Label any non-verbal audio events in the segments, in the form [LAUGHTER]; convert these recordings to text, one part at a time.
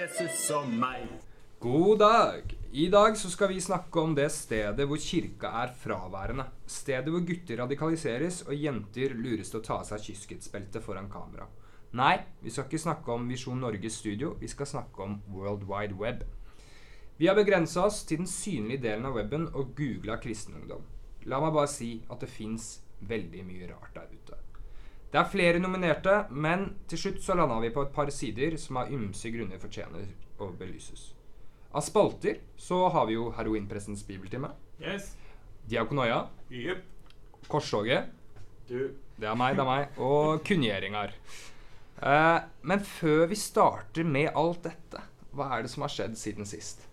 Jesus og meg. God dag! I dag så skal vi snakke om det stedet hvor kirka er fraværende. Stedet hvor gutter radikaliseres og jenter lures til å ta av seg kyskhetsbeltet foran kamera. Nei, vi skal ikke snakke om Visjon Norges studio, vi skal snakke om World Wide Web. Vi har begrensa oss til den synlige delen av weben og googla kristenungdom. La meg bare si at det fins veldig mye rart der ute. Det er flere nominerte, men til slutt så landa vi på et par sider som av ymse grunner fortjener å belyses. Av spalter så har vi jo Heroinpressens bibeltime, Yes. Diakonoia, Yep. Korstoget, Du. det er meg, det er meg, og [LAUGHS] kunngjøringer. Eh, men før vi starter med alt dette, hva er det som har skjedd siden sist?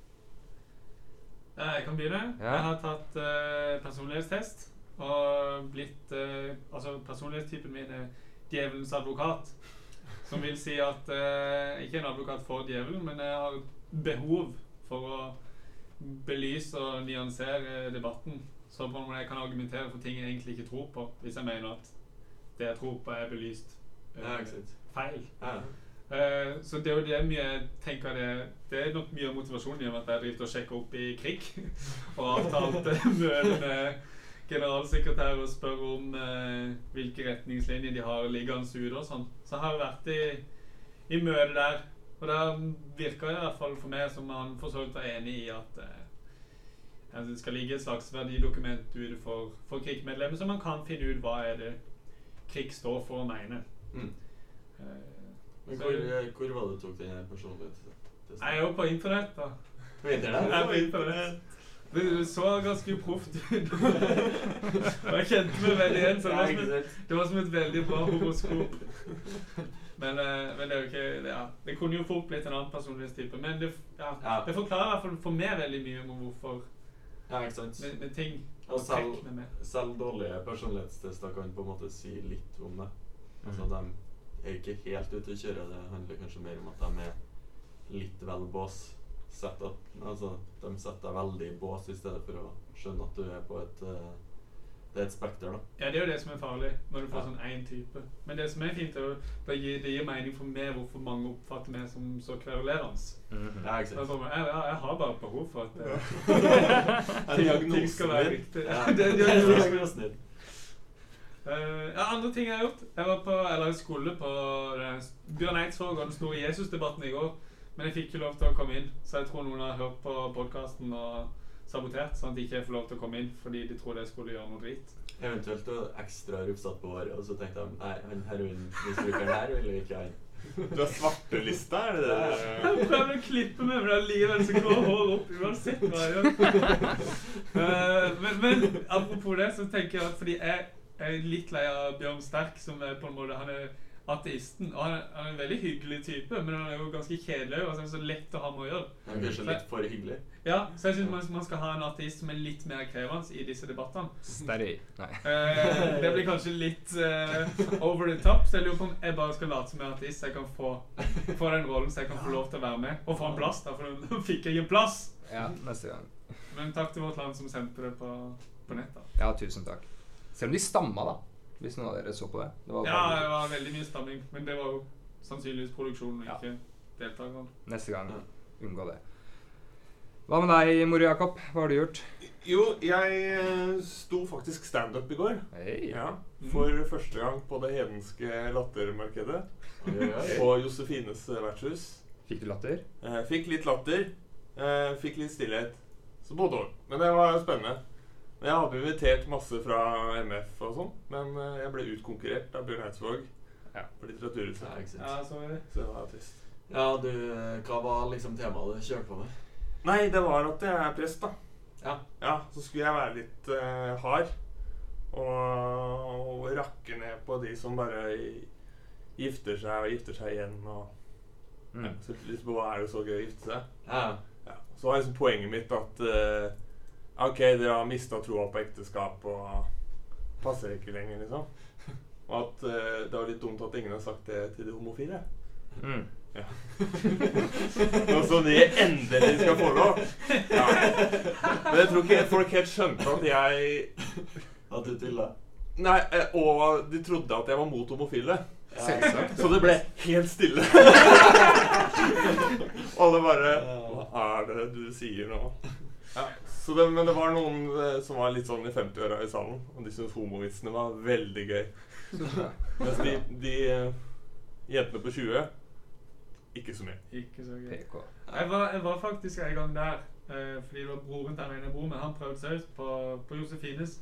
Eh, Jeg kan begynne. Ja. Jeg har tatt uh, personlighetstest og blitt eh, Altså, personlighetstypen min er djevelens advokat. Som vil si at eh, Ikke en advokat for djevelen, men jeg har behov for å belyse og nyansere debatten. Så på jeg kan argumentere for ting jeg egentlig ikke tror på, hvis jeg mener at det jeg tror på, er belyst eh, Ja, feil. Ja. Uh, så det er jo det mye jeg tenker det, det er nok mye av motivasjonen i at jeg driver og sjekker opp i krig. [LAUGHS] og avtalte møte med generalsekretær og spør om eh, hvilke retningslinjer de har liggende ute og sånn. Så jeg har vært i, i møte der. Og der virker det i hvert fall for meg som han for så vidt var enig i at eh, det skal ligge et slags verdidokument ute for, for krigsmedlemmer, så man kan finne ut hva er det krig står for å mene. Mm. Eh, Men hvor, eh, hvor var det du tok den personligheten? personlighetstesten? Jeg er jo på internett, da. På internett? Jeg er på internett. Det så ganske proft ut. [LAUGHS] Jeg kjente meg veldig igjen. Så det var, som et, var som et veldig bra horoskop. Men, eh, men det er jo ikke det, ja. det kunne jo fort blitt en annen personlighetstype. Men det, ja, det forklarer i hvert fall for meg veldig mye om hvorfor Ja, ikke sant? med, med ting Og selv, selv dårlige personlighetstester kan på en måte si litt om det. Altså, mm. de er ikke helt ute å kjøre. Det handler kanskje mer om at de er litt vel bås. Sett at, altså, de setter deg veldig i bås i stedet for å skjønne at du er på et uh, Det er et spekter, da. Ja, det er jo det som er farlig, når du får Ja. sånn én type. Men det som er fint, er at det gir, det gir mening for meg hvorfor mange oppfatter meg som så kverulerende. Mm -hmm. ja, jeg, jeg, jeg, har bare behov for at eh, [LAUGHS] Er ting, ting skal være riktig. Ja. [LAUGHS] det det, Det. Eh, ja, andre ting jeg har gjort. Jeg var på, eller jeg skulle på Bjørn Eidsvåg og den store Jesus-debatten i går. Men jeg fikk ikke lov til å komme inn, så jeg tror noen har hørt på podkasten og sabotert, sånn at de ikke får lov til å komme inn fordi de trodde jeg skulle gjøre noe drit. Eventuelt og ekstra rufsete på håret, og så tenkte de nei, han heroinmisbrukeren her vil vi ikke ha inn. Du har svartelista, er det det? Jeg prøver å klippe meg, men allikevel så går håret opp uansett hva jeg gjør. Eh, men, men apropos det, så tenker jeg at fordi jeg er litt lei av Bjørn Sterk, som er på en måte Han er ateisten. Og han er, han er en veldig hyggelig type, men han er jo ganske kjedelig. Og så er det så lett å ha med å gjøre. Han er kanskje litt for hyggelig. Ja, Så jeg syns man, man skal ha en ateist som er litt mer krevende i disse debattene. Sterri. Nei. Eh, det blir kanskje litt eh, over the top, så jeg lurer på om jeg bare skal late som jeg er ateist, så jeg kan få, få den rollen, så jeg kan få lov til å være med. Og få en plass, da, for nå fikk jeg en plass. Ja, neste gang. Men takk til Vårt Land som sendte det på, på nett. da. Ja, tusen takk. Selv om de stamma, da. Hvis noen av dere så på det. det var Ja, bare- det var veldig mye stamming, men det var jo sannsynligvis produksjonen, og Ja. ikke deltakerne. Neste gang. Ja. Unngå det. Hva med deg, Mor Jakob? Hva har du gjort? Jo, jeg eh, sto faktisk standup i går. Hey. Ja, For første gang på det hedenske lattermarkedet. På Josefines eh, vertshus. Fikk du latter? Eh, fikk litt latter. Eh, fikk litt stillhet. Så både òg. Men det var spennende. Jeg hadde invitert masse fra MF og sånn, men eh, jeg ble utkonkurrert av Bjørn Eidsvåg Ja. på Ja, Litteraturhuset. Ja, så er det. Så det var trist. Ja, du, eh, hva var liksom temaet du kjørte på med? Nei, det var at jeg er prest, da. Ja. Ja, så skulle jeg være litt uh, hard. Og, og rakke ned på de som bare gifter seg og gifter seg igjen. Og Mm. Så jeg på hva er det så gøy å gifte seg. Ja. Ja. Så var liksom poenget mitt at eh, OK, dere har mista troa på ekteskap og passer ikke lenger, liksom. Og at uh, det var litt dumt at ingen har sagt det til de homofile. Mm. Nå [LAUGHS] som de endelig skal få lov. Ja. Men jeg tror ikke folk helt skjønte at jeg At du tulla. Nei, eh, og de trodde at jeg var mot homofile. Selvsagt. Så det ble helt stille. [LAUGHS] Alle bare Hva er det du sier nå? Ja, det, men det var noen eh, som var litt sånn i 50-åra i salen, og de syntes homovitsene var veldig gøy. [LAUGHS] Mens de, de eh, jentene på 20 ikke så mye. Ikke så gøy. PK. Jeg var, jeg var faktisk en gang der, eh, fordi det var broren til en jeg bor med. Han prøvde seg ut på, på Josefines.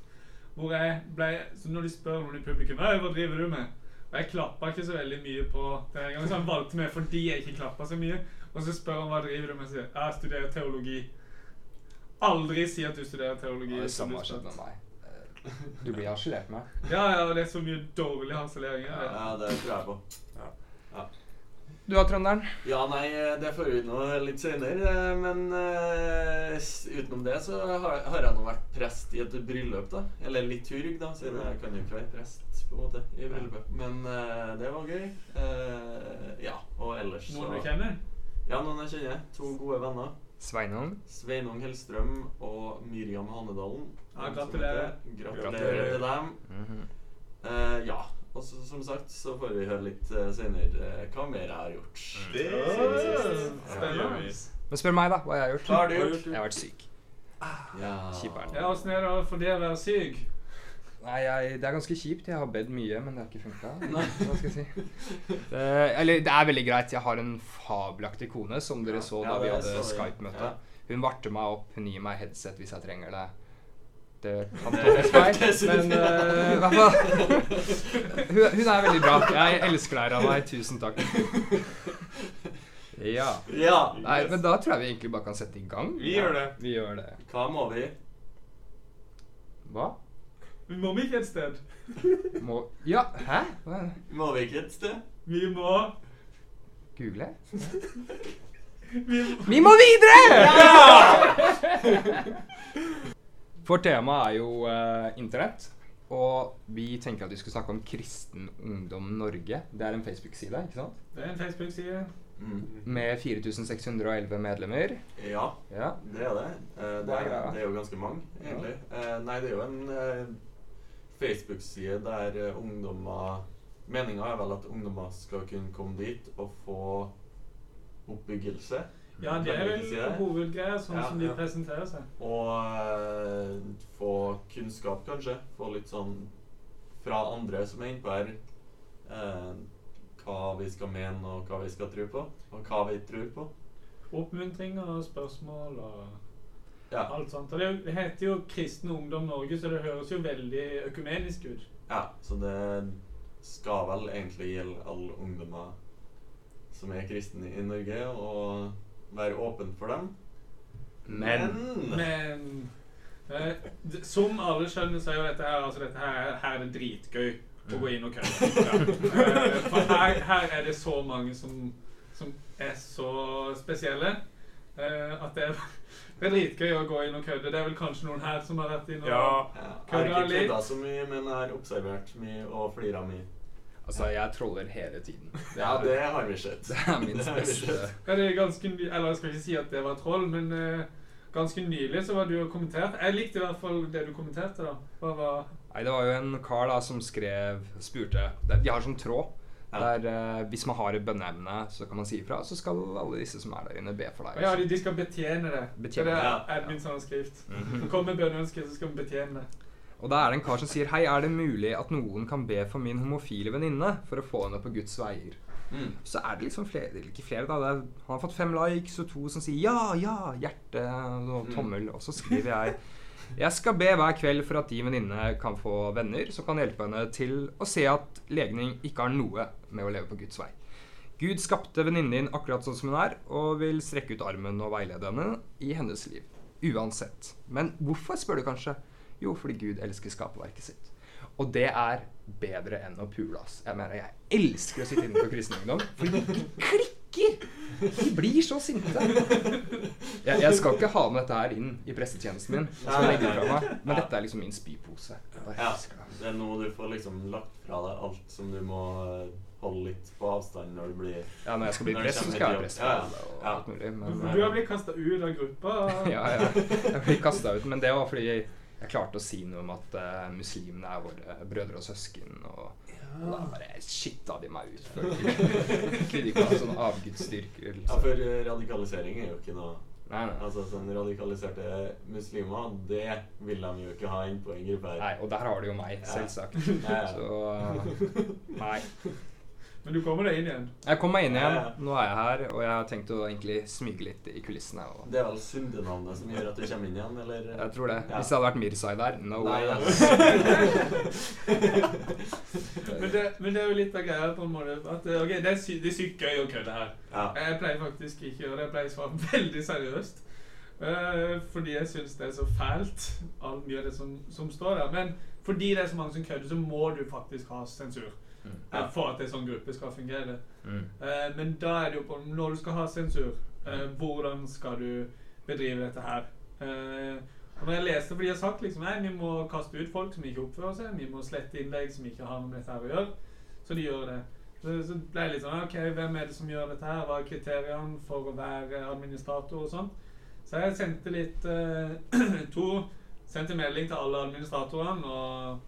Hvor jeg ble, så Når de spør noen i publikum «Øy, hva driver du med, og jeg klappa ikke så veldig mye på den gangen, så han valgte meg fordi jeg ikke klappa så mye. Og så spør han hva driver du med, og sier jeg studerer teologi. Aldri si at du studerer teologi. Det hvis du samme har har skjedd med meg. Eh, Du blir harselert med. Ja, ja, det er så mye dårlig harselering. Ja, Ja. det tror jeg på. Ja. Du da, trønderen? Ja, nei, det får vi nå litt senere. Men uh, utenom det så har, har jeg nå vært prest i et bryllup, da. Eller liturg, da, siden jeg kan jo ikke være prest på en måte i bryllupet. Men uh, det var gøy. Uh, ja, og ellers Noen så du kjenner? Ja, noen jeg kjenner. To gode venner. Sveinung? Sveinung Hellstrøm og Miriam Hanedalen. Ja, gratulerer. Gratulerer Gratulerer. til dem. Mm -hmm. uh, ja. Og så, som sagt så får vi høre litt uh, senere eh, hva mer jeg har gjort. Det Spennende. Men spør meg, da. Hva jeg har gjort. Hva har du gjort? Jeg har vært syk. Ja. Kjiperen. Ja, Åssen er det for det å være syk? Nei, jeg, Det er ganske kjipt. Jeg har bedt mye, men det har ikke funka. Si? Det, [LAUGHS] eller det er veldig greit. Jeg har en fabelaktig kone, som dere så da Ja, vi hadde. Skype-møte. Ja. Hun varter meg opp. Hun gir meg headset hvis jeg trenger det. Det [LAUGHS] kan tolkes feil, men eh, i hvert fall hun, hun er veldig bra. Jeg elsker deg, Ranveig. Tusen takk. [LAUGHS] Ja. Ja. Nei, men da tror jeg vi egentlig bare kan sette i gang. Vi gjør det. Vi gjør det. Hva må vi? Hva? Vi må ikke et sted. Må Ja, hæ? Må vi ikke et sted? Vi må Google? Vi må Vi må videre! [LAUGHS] For temaet er jo eh, internett. Og vi tenker at vi skulle snakke om Kristen Ungdom Norge. Det er en Facebook-side, ikke sant? Det er en Facebook-side. Mm. Med 4611 medlemmer. Ja, Ja. det er det. Eh, det, er det er jo ganske mange, egentlig. Eh, nei, det er jo en eh, Facebook-side der eh, ungdommer Meninga er vel at ungdommer skal kunne komme dit og få oppbyggelse. Ja, det er vel hovedgreia, sånn Ja, som de ja. presenterer seg. Og uh, få kunnskap, kanskje. Få litt sånn fra andre som er innpå her. uh, hva vi skal mene, og hva vi skal tro på. Og hva vi tror på. Oppmuntringer og spørsmål og Ja. alt sånt. Og det, er heter jo Kristen Ungdom Norge, så det høres jo veldig økumenisk ut. ja så det skal vel egentlig gjelde alle ungdommer som er kristne i Norge, og være åpen for dem. Men Men eh, som alle skjønner, så er jo dette her Altså dette her, her er det dritgøy å gå inn og kødde. Ja. For her, her er det så mange som, som er så spesielle eh, at det er, det er dritgøy å gå inn og kødde. Det er vel kanskje noen her som har vært inne og Ja. litt. jeg har ikke kødda så mye, men jeg har observert mye og flira mye. altså, jeg troller hele tiden. Det Ja, er, det har vi sett. det er min beste. Ja, det er ganske ny, Eller jeg skal ikke si at det var troll, men uh, ganske nylig så var du og kommenterte. Jeg likte i hvert fall det du kommenterte. da. Hva var Nei, det var jo en kar da som skrev Spurte De har sånn tråd. Ja. Der uh, hvis man har et bønneevne, så kan man si ifra. Så skal alle disse som er der inne, be for deg. Ja, de, de skal betjene det. Betjene det er ja. admin som Mm. Mhm. Kom med bønneønske, så skal vi betjene det. Og da er det en kar som sier Hei, er det mulig at noen kan be for min homofile venninne for å få henne på Guds veier? Mm. Så er det liksom flere, ikke flere da det er, Han har fått fem likes og to som sier ja, ja, hjerte og Mm. tommel. Og så skriver jeg Jeg skal be hver kveld for at din venninne kan få venner som kan hjelpe henne til å se at legning ikke har noe med å leve på Guds vei. Gud skapte venninnen din akkurat sånn som hun er, og vil strekke ut armen og veilede henne i hennes liv. Uansett. Men hvorfor, spør du kanskje? Jo, fordi Gud elsker skaperverket sitt. Og det er bedre enn å pule, ass. Jeg mener, jeg elsker å sitte inne på kristen ungdom, fordi de klikker! De blir så sinte. Jeg, jeg skal ikke ha med dette her inn i pressetjenesten min. Jeg skal legge det fra meg. Men dette er liksom min spypose. Ja. Det er noe du får liksom lagt fra deg alt som du må eh, holde litt på avstand når du blir Ja, når jeg skal bli press, så skal jeg ha presse jobb. Ja, og ja. alt mulig. Men Du har blitt kasta ut av gruppa. [LAUGHS] ja, ja. Jeg blir kasta ut. Men det var fordi jeg klarte å si noe om at uh, muslimene er våre brødre og søsken. Og, og da bare shitta de meg ut. For [LAUGHS] de kunne ikke ha sånn avgudsdyrker. Ja, Liksom. for eh, radikalisering er jo ikke noe Nei, nei. Altså sånn radikaliserte muslimer, det vil de jo ikke ha inn på en gruppe her. nei. Og der har de jo meg, selvsagt. Ja, ja. Så uh, nei. Men du kommer deg inn igjen. Jeg kom meg inn igjen. Nå er jeg her, og jeg har tenkt å egentlig smyge litt i kulissene. Og Det er vel syndenavnet som gjør at du kommer inn igjen, eller? jeg tror det. Ja. Hvis det hadde vært Mirzai der No Nei, way. [LAUGHS] Men det, men det er jo litt av greia på en måte at eh, ok, det er, sy det er sykt gøy å kødde her. Ja. Jeg pleier faktisk ikke å gjøre det. Jeg pleier å svare [LAUGHS] veldig seriøst. Uh, fordi jeg syns det er så fælt, all mye av det som, som står der. Men fordi det er så mange som kødder, så må du faktisk ha sensur. Mm. eh, For at en sånn gruppe skal fungere. Mm. Eh, men da er det jo på Når du skal ha sensur, eh, hvordan skal du bedrive dette her? Eh, og når jeg leste, for de har sagt liksom Nei, vi må kaste ut folk som ikke oppfører seg. Vi må slette innlegg som ikke har noe med dette her å gjøre. Så de gjør det. Så, så ble jeg litt sånn Ok, hvem er det som gjør dette her? Hva er kriteriene for å være administrator og sånn? Så jeg sendte litt eh, [CLEARS THROAT] To sendte melding til alle administratorene og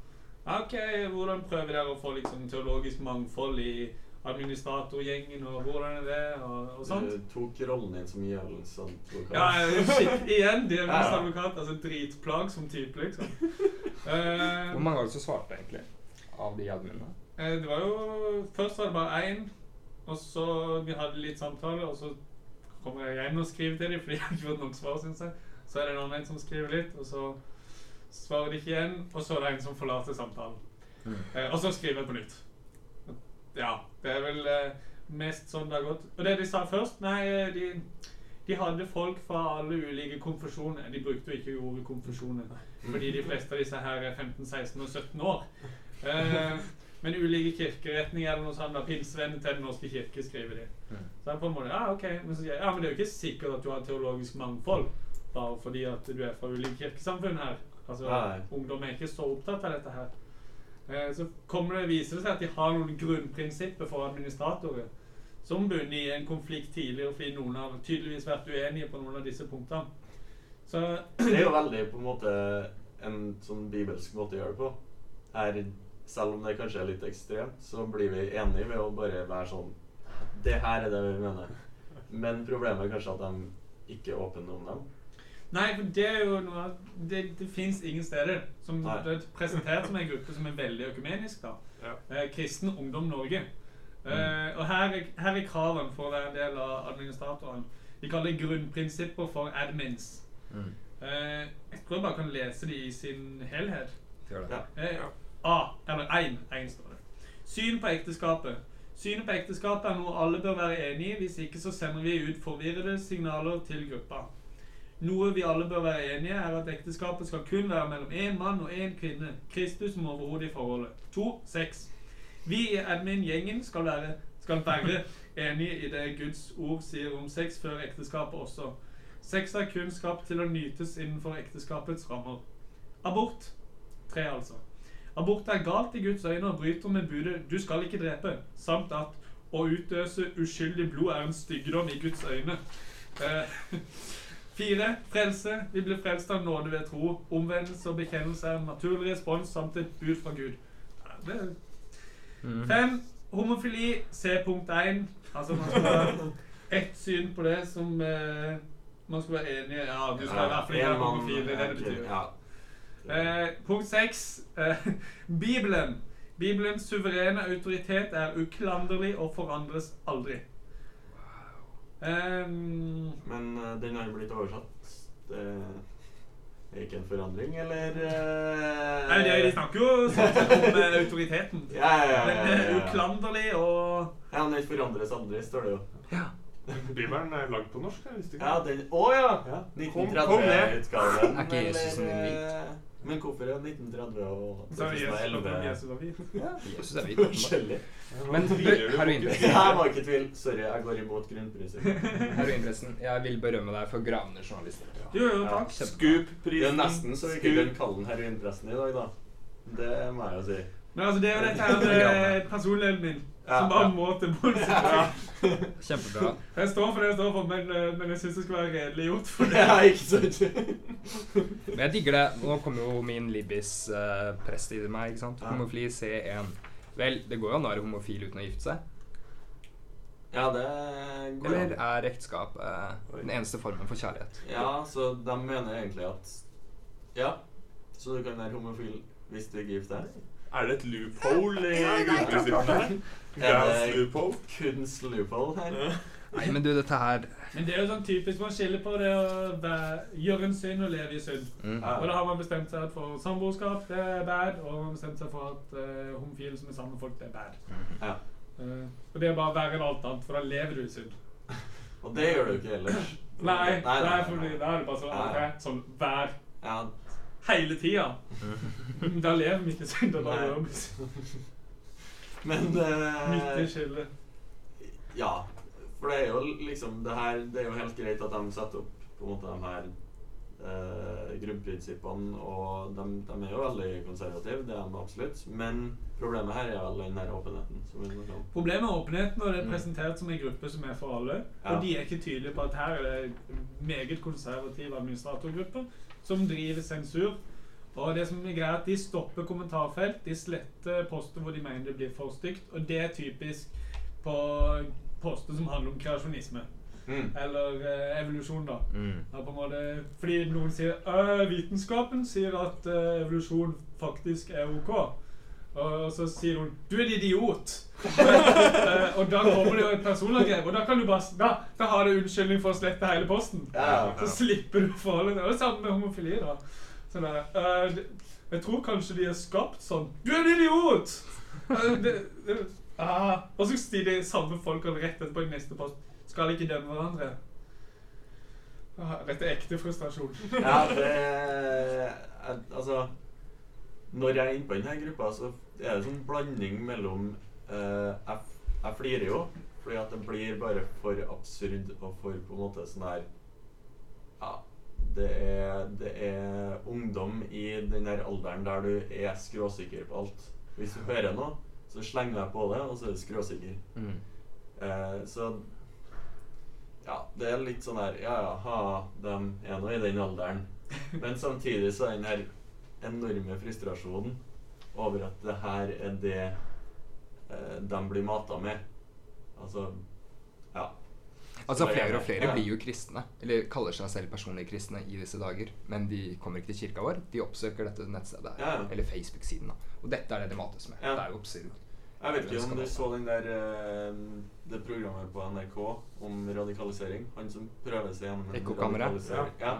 Ok, hvordan prøver dere å få liksom teologisk mangfold i administratorgjengen, og hvordan er det, og, og sånt? Du tok rollen din som gjeldsadvokat. advokat. Ja, shit, igjen, de er ja. advokat. Altså dritplagsom type, liksom. uh, Hvor mange var det som svarte, egentlig? Av de adminene? Uh, det var jo Først var det bare én, og så vi hadde litt samtale, og så kommer jeg hjem og skriver til dem, fordi jeg har ikke fått nok svar, syns jeg. Så er det en annen som skriver litt, og så svarer de ikke igjen, og så er det en som forlater samtalen. Eh, og så skriver jeg på nytt. Ja, det er vel eh, mest sånn det har gått. Og det de sa først Nei, eh, de, de hadde folk fra alle ulike konfesjoner. De brukte jo ikke ordet konfesjoner, fordi de fleste av disse her er 15, 16 og 17 år. Eh, men ulike kirkeretninger eller noe sånt. da, Pinsevenner til Den norske kirke, skriver de. Mm. Så jeg på en måte, ja, ok, men så sier jeg, ja, men det er jo ikke sikkert at du har teologisk mangfold bare fordi at du er fra ulike kirkesamfunn her. Altså, Nei. Ungdom er ikke så opptatt av dette her. Eh, så kommer det, viser det seg at de har noen grunnprinsipper for administratorer som bunner i en konflikt tidligere, fordi noen har tydeligvis vært uenige på noen av disse punktene. Så [CLEARS THROAT] Det er jo veldig på en måte en sånn bibelsk måte å gjøre det på. Her, selv om det kanskje er litt ekstremt, så blir vi enige ved å bare være sånn Det her er det vi mener. Men problemet er kanskje at de ikke er åpne om dem. Nei, for det er jo noe av- Det, det fins ingen steder som Nei. det er presentert som en gruppe som er veldig økumenisk. da. Ja. Eh, Kristen Ungdom Norge. Eh, og her er, her er kravene for å være en del av administratoren. Vi kaller det grunnprinsipper for admins. Mm. Eh, jeg tror jeg bare kan lese de i sin helhet. Ja. Eh, A, eller 1, 1 står det. Syn på ekteskapet. Synet på ekteskapet er noe alle bør være enig i. Hvis ikke så sender vi ut forvirrede signaler til gruppa. Noe vi alle bør være enige er at ekteskapet skal kun være mellom én mann og én kvinne. Kristus som overhodet i forholdet. 2, 6. Vi i admin-gjengen skal være, skal være enige i det Guds ord sier om sex før ekteskapet også. Sex er kun skapt til å nytes innenfor ekteskapets rammer. Abort. 3, altså. Abort er galt i Guds øyne og bryter med budet 'du skal ikke drepe', samt at å utøse uskyldig blod er en styggedom i Guds øyne. Eh, [LAUGHS] Fire, frelse. Vi blir frelst av nåde ved tro. Omvendelse og bekjennelse er en naturlig respons samt et bud fra Gud. Ja, Mm. Fem, homofili. Se punkt én. Altså man skal ha ett syn på det som eh, man skal være enig i. Ja, du skal ikke være flere homofile. homofil. Det det det betyr. Ja. Eh, punkt seks. Eh, Bibelen. Bibelens suverene autoritet er uklanderlig og forandres aldri. Ehm, Men uh, den har jo blitt oversatt. Det er ikke en forandring, eller Uh, nei, de, snakker jo sånn om eh, autoriteten. Ja, ja, ja. Ja, ja, er uklanderlig og Ja, den forandres aldri, står det jo. Ja. [LAUGHS] Bibelen er lagd på norsk, jeg visste ikke Ja, den Å ja! Ja. Kom- kom 1930-utgaven. [LAUGHS] Er ikke Jesus en hvit? Men hvorfor er 1930 og Så er det Jesus, 2011 Jesus var hvit. [LAUGHS] Jesus er hvit. forskjellig? Men Tviler du på heroin- Gud? Jeg var ikke i tvil. Sorry, jeg går imot grunnprisen. Heroinpressen, jeg vil berømme deg for gravende journalister. Jo, jo, takk. Ja. Det Scoop-prisen. er nesten så vi ikke kan kalle den heroinpressen i dag, da. Det må jeg jo si. Men altså, det er jo dette her med personligheten min Ja, som bare ja. må til bunns. Ja. Kjempebra. Jeg står for det jeg står for, men, eh, men jeg syns det skal være redelig gjort. For det. Ja, ikke sant? Men jeg digger det. Nå kommer jo min Libbis-prest i meg. ikke sant? Homofili C1. Vel, det går jo an å være homofil uten å gifte seg. Ja, det går Eller an. er ekteskap eh, den eneste formen for kjærlighet? Ja, så de mener egentlig at Ja, så du kan være homofil hvis du ikke gifter deg? Er det et loophole i grunnprinsippene det kunst loophole her? Nei, men du, dette her Men det er jo sånn typisk man skiller på det å gjøre en synd og leve i synd. mm. Og da har man bestemt seg for samboerskap, det er bad, og man har bestemt seg for at uh, homofile som er sammen med folk, det er bad. Ja. Uh, og det er bare verre enn alt annet, for da lever du i synd. [LAUGHS] Og det gjør du ikke ellers. Nei, nei, nei, fordi da er det bare sånn, okay, ok, sånn vær Ja, hele tida. [LAUGHS] Da lever vi ikke i synd, Og da Nei. [LAUGHS] men Midt i skillet. Ja. For det er jo liksom Det her Det er jo helt greit at de setter opp på en måte de her eh, grunnprinsippene, og de, de er jo veldig konservative, det er de absolutt. Men problemet her er vel den her åpenheten. Problemet er åpenheten, og det er Mm. presentert som en gruppe som er for alle. Ja. Og de er ikke tydelige på at her er det en meget konservativ administratorgruppe som driver sensur. Og det som er greit, at De stopper kommentarfelt, de sletter poster hvor de mener det blir for stygt. Og det er typisk på poster som handler om kreasjonisme. Mm. Eller eh, evolusjon, da. Mm. Ja, på en måte, fordi noen sier «Øh, vitenskapen sier at eh, evolusjon faktisk er ok. Og, og så sier hun 'du er en idiot'. uh, [LAUGHS] og da kommer det jo et personangrep, og da kan du bare da, da har du unnskyldning for å slette hele posten. Ja. Så slipper du forholdet. Det er det samme med homofili. da. Sånn der, uh, det- jeg tror kanskje de er skapt sånn. 'Du er en idiot!' Eh, ah. Og så sier de samme folkene rett etterpå i neste post. Skal ikke dømme hverandre. Ah, Dette er ekte frustrasjon. [LAUGHS] Ja, det er, Altså Når jeg er inne på denne gruppa, så er det sånn blanding mellom eh, jeg, jeg flirer jo, fordi at det blir bare for absurd og for på en måte sånn her Ja, det er, det er ungdom i den der alderen der du er skråsikker på alt. Hvis du hører noe, så slenger jeg på det, og så er du skråsikker. Mm. Eh, så ja, det er litt sånn her Ja, ja, ha, de er nå i den alderen. Men [LAUGHS] samtidig så er den her enorme frustrasjonen over at det her er det eh, de blir mata med. Altså. Altså er- Flere og flere blir jo kristne, eller kaller seg selv personlig kristne i disse dager. Men de kommer ikke til kirka vår. De oppsøker dette nettstedet her, eller Facebook-siden. da. Og dette er det de mates med. Det er jo oppsiden. Jeg vet ikke om du så den der eh, det programmet på NRK om radikalisering. Han som prøver seg gjennom en Ekkokammeret? Ja.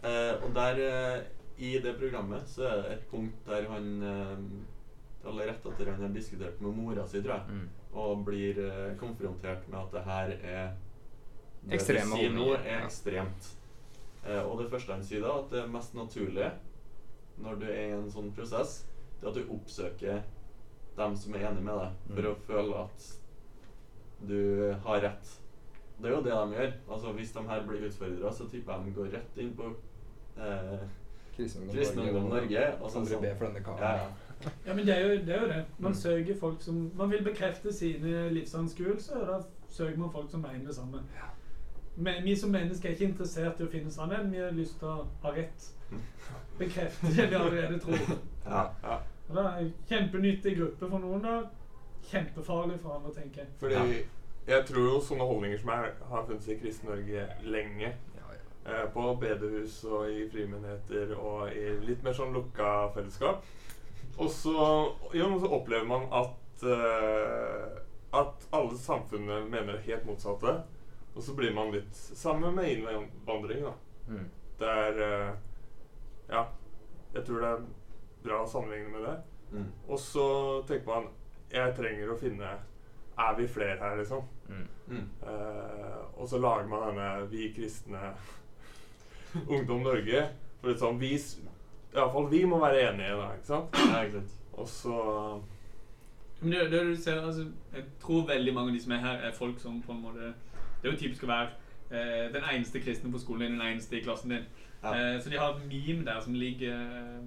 Uh, og der uh, I det programmet så er det et punkt der han uh, Eller rett etter han har diskutert med mora si, tror jeg, Mm. og blir konfrontert med at det her er det vi sier nå, er ekstremt. Eh, og det første han sier da, at det mest naturlige når du er i en sånn prosess, det er at du oppsøker dem som er enig med deg, for Mm. å føle at du har rett. Det er jo det de gjør. Altså Hvis de her blir utfordra, så tipper jeg de går rett inn på eh, Kristen Ungdom Kristen Ungdom Norge. Og sånn, sånn. for denne karen. ja, ja. Ja, men det er jo det. Er jo det. Man Mm. søker folk som Man vil bekrefte sine livsanskuelser, og da søker man folk som mener det samme. Men vi som mennesker er ikke interessert i å finne sannheten. Vi har lyst til å ha rett. Bekrefte det vi allerede tror. ja. Ja. Og da er det Kjempenyttig gruppe for noen, da. Kjempefarlig for andre, tenker jeg. Fordi Ja. jeg tror jo sånne holdninger som er, har funnes i Kristen-Norge lenge, Ja, ja. eh, på bedehus og i frimenigheter og i litt mer sånn lukka fellesskap. Og så, jo, så opplever man at eh, at alle samfunnet mener helt motsatte. Og så blir man litt sammen med innvandring, da. Mm. Det er eh, Ja. Jeg tror det er bra å sammenligne med det. Mm. Og så tenker man jeg trenger å finne er vi flere her, liksom? Mm. Mm. Eh, og så lager man denne Vi kristne [LAUGHS] Ungdom Norge. For liksom, vi s- Iallfall vi må være enige, da. Ikke sant? Ja, ikke sant. Og så Men det, det du ser, altså, jeg tror veldig mange av de som er her, er folk som på en måte Det er jo typisk å være eh, den eneste kristne på skolen din, den eneste i klassen din. Ja. Eh, så de har et meme der som ligger eh,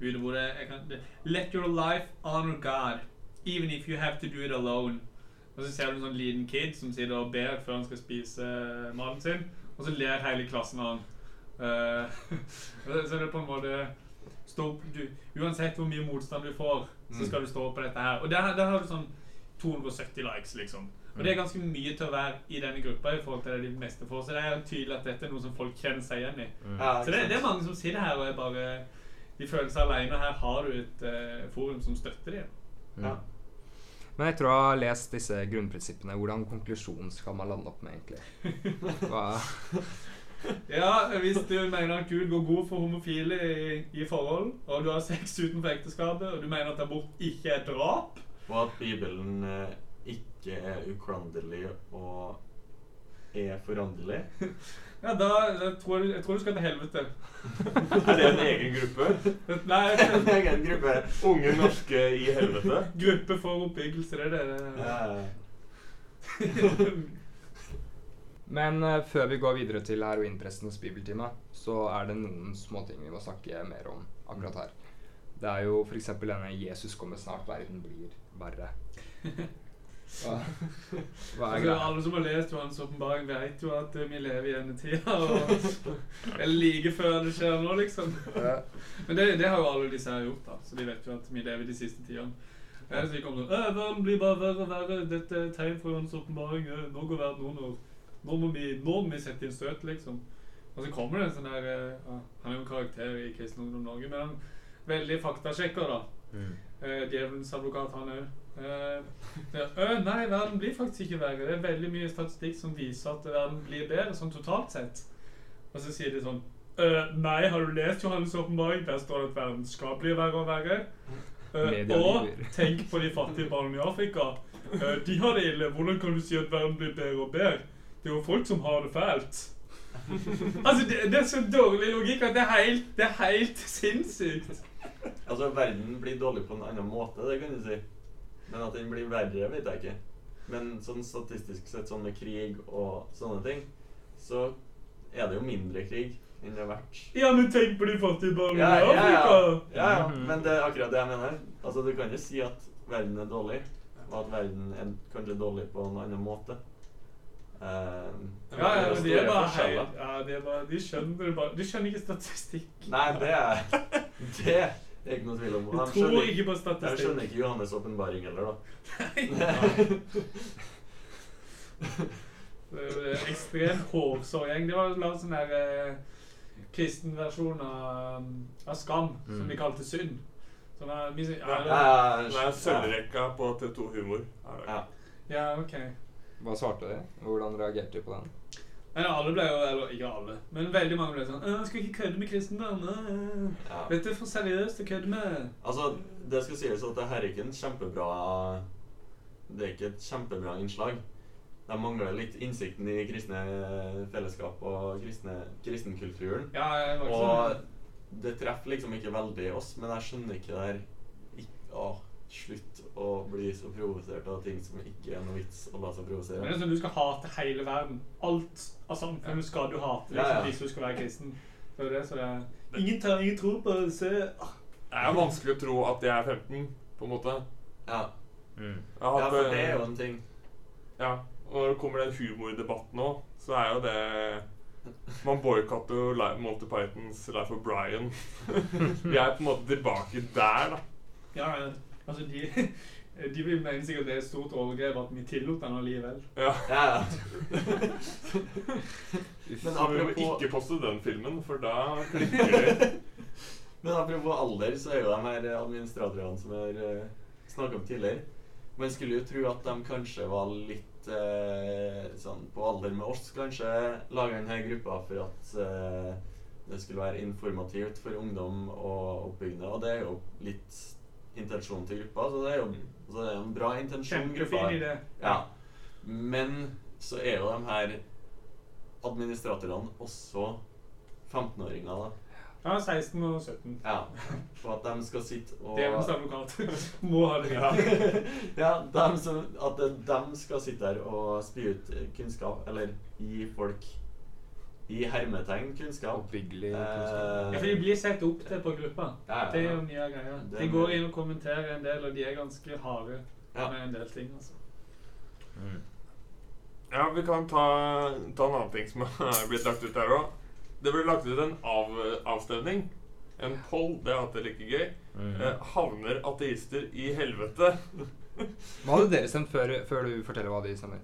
ute hvor det, er kan, det Let your life honor God, even if you have to do it alone. Og så ser du en sånn liten kid som sitter og ber før han skal spise eh, maten sin, og så ler hele klassen av han. [LAUGHS] Uh, så er det er på en måte opp- du, Uansett hvor mye motstand du får, så Mm. skal du stå på dette her. Og der, der har du sånn 270 likes, liksom. Og det er ganske mye til å være i denne gruppa i forhold til det de meste får. Så det er tydelig at dette er noe som folk kjenner seg igjen i. Mm. Ja, Så det, det er mange som sitter her og er bare De føler seg alene. Her har du et uh, forum som støtter dem. Mm. Ja. Men etter å ha lest disse grunnprinsippene, hvordan konklusjon skal man lande opp med, egentlig? [LAUGHS] Hva? Ja, hvis du mener at Gud går god for homofile i, i forhold, og du har sex utenfor ekteskapet, og du mener at abort ikke er drap Og at Bibelen eh, ikke er uklanderlig og er foranderlig. [LAUGHS] Ja, da, jeg tror jeg, tror du skal til helvete. [LAUGHS] Er det en egen gruppe? [LAUGHS] Nei, En egen gruppe. Unge norske i helvete? gruppe for oppbyggelser, er det. Ja, Men uh, før vi går videre til heroinprestens bibeltime, så er det noen småting vi må snakke mer om akkurat her. Det er jo f.eks. denne 'Jesus kommer snart, verden blir verre'. Hva, hva er Altså, greia? alle som har lest Johans åpenbaring, vet jo at eh, vi lever i denne Og eller like før det skjer nå, liksom. Men det, det har jo alle disse her gjort, da. Så de vet jo at vi lever de siste tidene. Eh, Så de kommer sånn «Øh, Verden blir bare verre og verre. Dette er tegn for Johans åpenbaring. Nå går verden under. Nå må vi, nå må vi sette inn støt, liksom. Og så kommer det en sånn her eh, ja, Han er jo en karakter i Kristen Ungdom Norge, men han veldig faktasjekker, da. Mm. Eh, djevelens advokat, han òg. [LAUGHS] Øh, nei, verden blir faktisk ikke verre. Det er veldig mye statistikk som viser at verden blir bedre, sånn totalt sett. Og så sier de sånn «Øh, Nei, har du lest Johannes' åpenbaring? Der står det at verden skal bli verre og verre. Uh, og [LAUGHS] tenk på de fattige barna i Afrika. Uh, de har det ille. Hvordan kan du si at verden blir bedre og bedre? Det er jo folk som har det fælt. [LAUGHS] altså, det, det er så dårlig logikk at det er helt, det er helt sinnssykt. Altså, verden blir dårlig på en annen måte, det kan du si. Men at den blir verre, vet jeg ikke. Men sånn statistisk sett, sånn med krig og sånne ting, så er det jo mindre krig enn det har vært. Ja, men tenk på de fattige barna Ja, i ja, ja. Ja, ja. Mhm. Men det er akkurat det jeg mener. Altså, du kan jo si at verden er dårlig, og at verden er kanskje dårlig på en annen måte. Ehm, Ja, ja, men de er bare helt, ja, de, er bare, de skjønner bare De skjønner ikke statistikk. Nei, det er [LAUGHS] Det er ikke noe tvil om. det, De skjønner, ikke på de statistikk. skjønner ikke Johannes' åpenbaring heller, da. [LAUGHS] Det er Ekstremt hårsorgjeng. Det var en sånn der eh, kristen versjon av, av Skam, som Mm. de kalte synd. Sånn er, vi, sier- Ja. ja, Det er sølvrekka på TV2 Humor. er det. Ja. ja, ok. Hva svarte de? Hvordan reagerte de på den? Men alle ble jo, eller ikke alle, men veldig mange ble sånn «Øh, 'Skal ikke kødde med kristendom.' Ja. Dette er for seriøst å kødde med. Altså, det skal sies at det her er ikke en kjempebra Det er ikke et kjempebra innslag. De mangler litt innsikten i kristne fellesskap og kristne, kristenkulturen. Ja, jeg var ikke Og sånn. det treffer liksom ikke veldig oss, men jeg skjønner ikke det her Åh... Å, slutt å bli så provosert av ting som ikke er noe vits å la seg Men det er sånn du skal hate hele verden. Alt av samfunnet skal du hate liksom, ja. hvis du skal være kristen. Det det, så det er Ingen, tar, ingen tror på det. Se. Det er vanskelig å tro at jeg er 15, på en måte. Ja, Mm. Jeg har ja for det er jo en ting. Ja, og når det kommer den humordebatten òg, så er jo det Man boikotter jo Monty Pythons Life of Brian. [LAUGHS] Vi er på en måte tilbake der, da. Ja, ja. Altså de, [LAUGHS] de vil mene sikkert det er et stort overgrep at vi tillot den allikevel. Ja. Ja, ja. Men apropos ikke poste den filmen, for da klikker de. [LAUGHS] Men apropos alder, så er jo de her administratorene som vi har uh, snakka om tidligere Man skulle jo tro at de kanskje var litt eh, sånn på alder med oss, kanskje. Laga denne gruppa for at eh, det skulle være informativt for ungdom og oppbyggende. Og det er jo litt intensjonen til gruppa, så det er jo Så det er en bra intensjon gruppa har. Ja. Men så er jo de her administratorene også 15-åringer, da. Ja, 16 og 17. Ja. For at de skal sitte og Djevelens advokat. [LAUGHS] Må ha det Ja. [LAUGHS] ja, dem som, at de skal sitte der og spy ut kunnskap, eller gi folk i hermetegn kunnskap. Oppbyggelig Eh, kunnskap. Ja, for de blir sett opp til på gruppa. Ja, ja, Det er jo mye av greia. De går inn og kommenterer en del, og de er ganske harde Ja. med en del ting. altså. Mm. Ja, vi kan ta, ta en annen ting som har [LAUGHS] blitt lagt ut her òg. Det ble lagt ut en av, avstemning. En poll. Det har hatt det like gøy. Mm. Eh, havner ateister i helvete? Hva hadde dere stemt før, før du forteller hva de stemmer?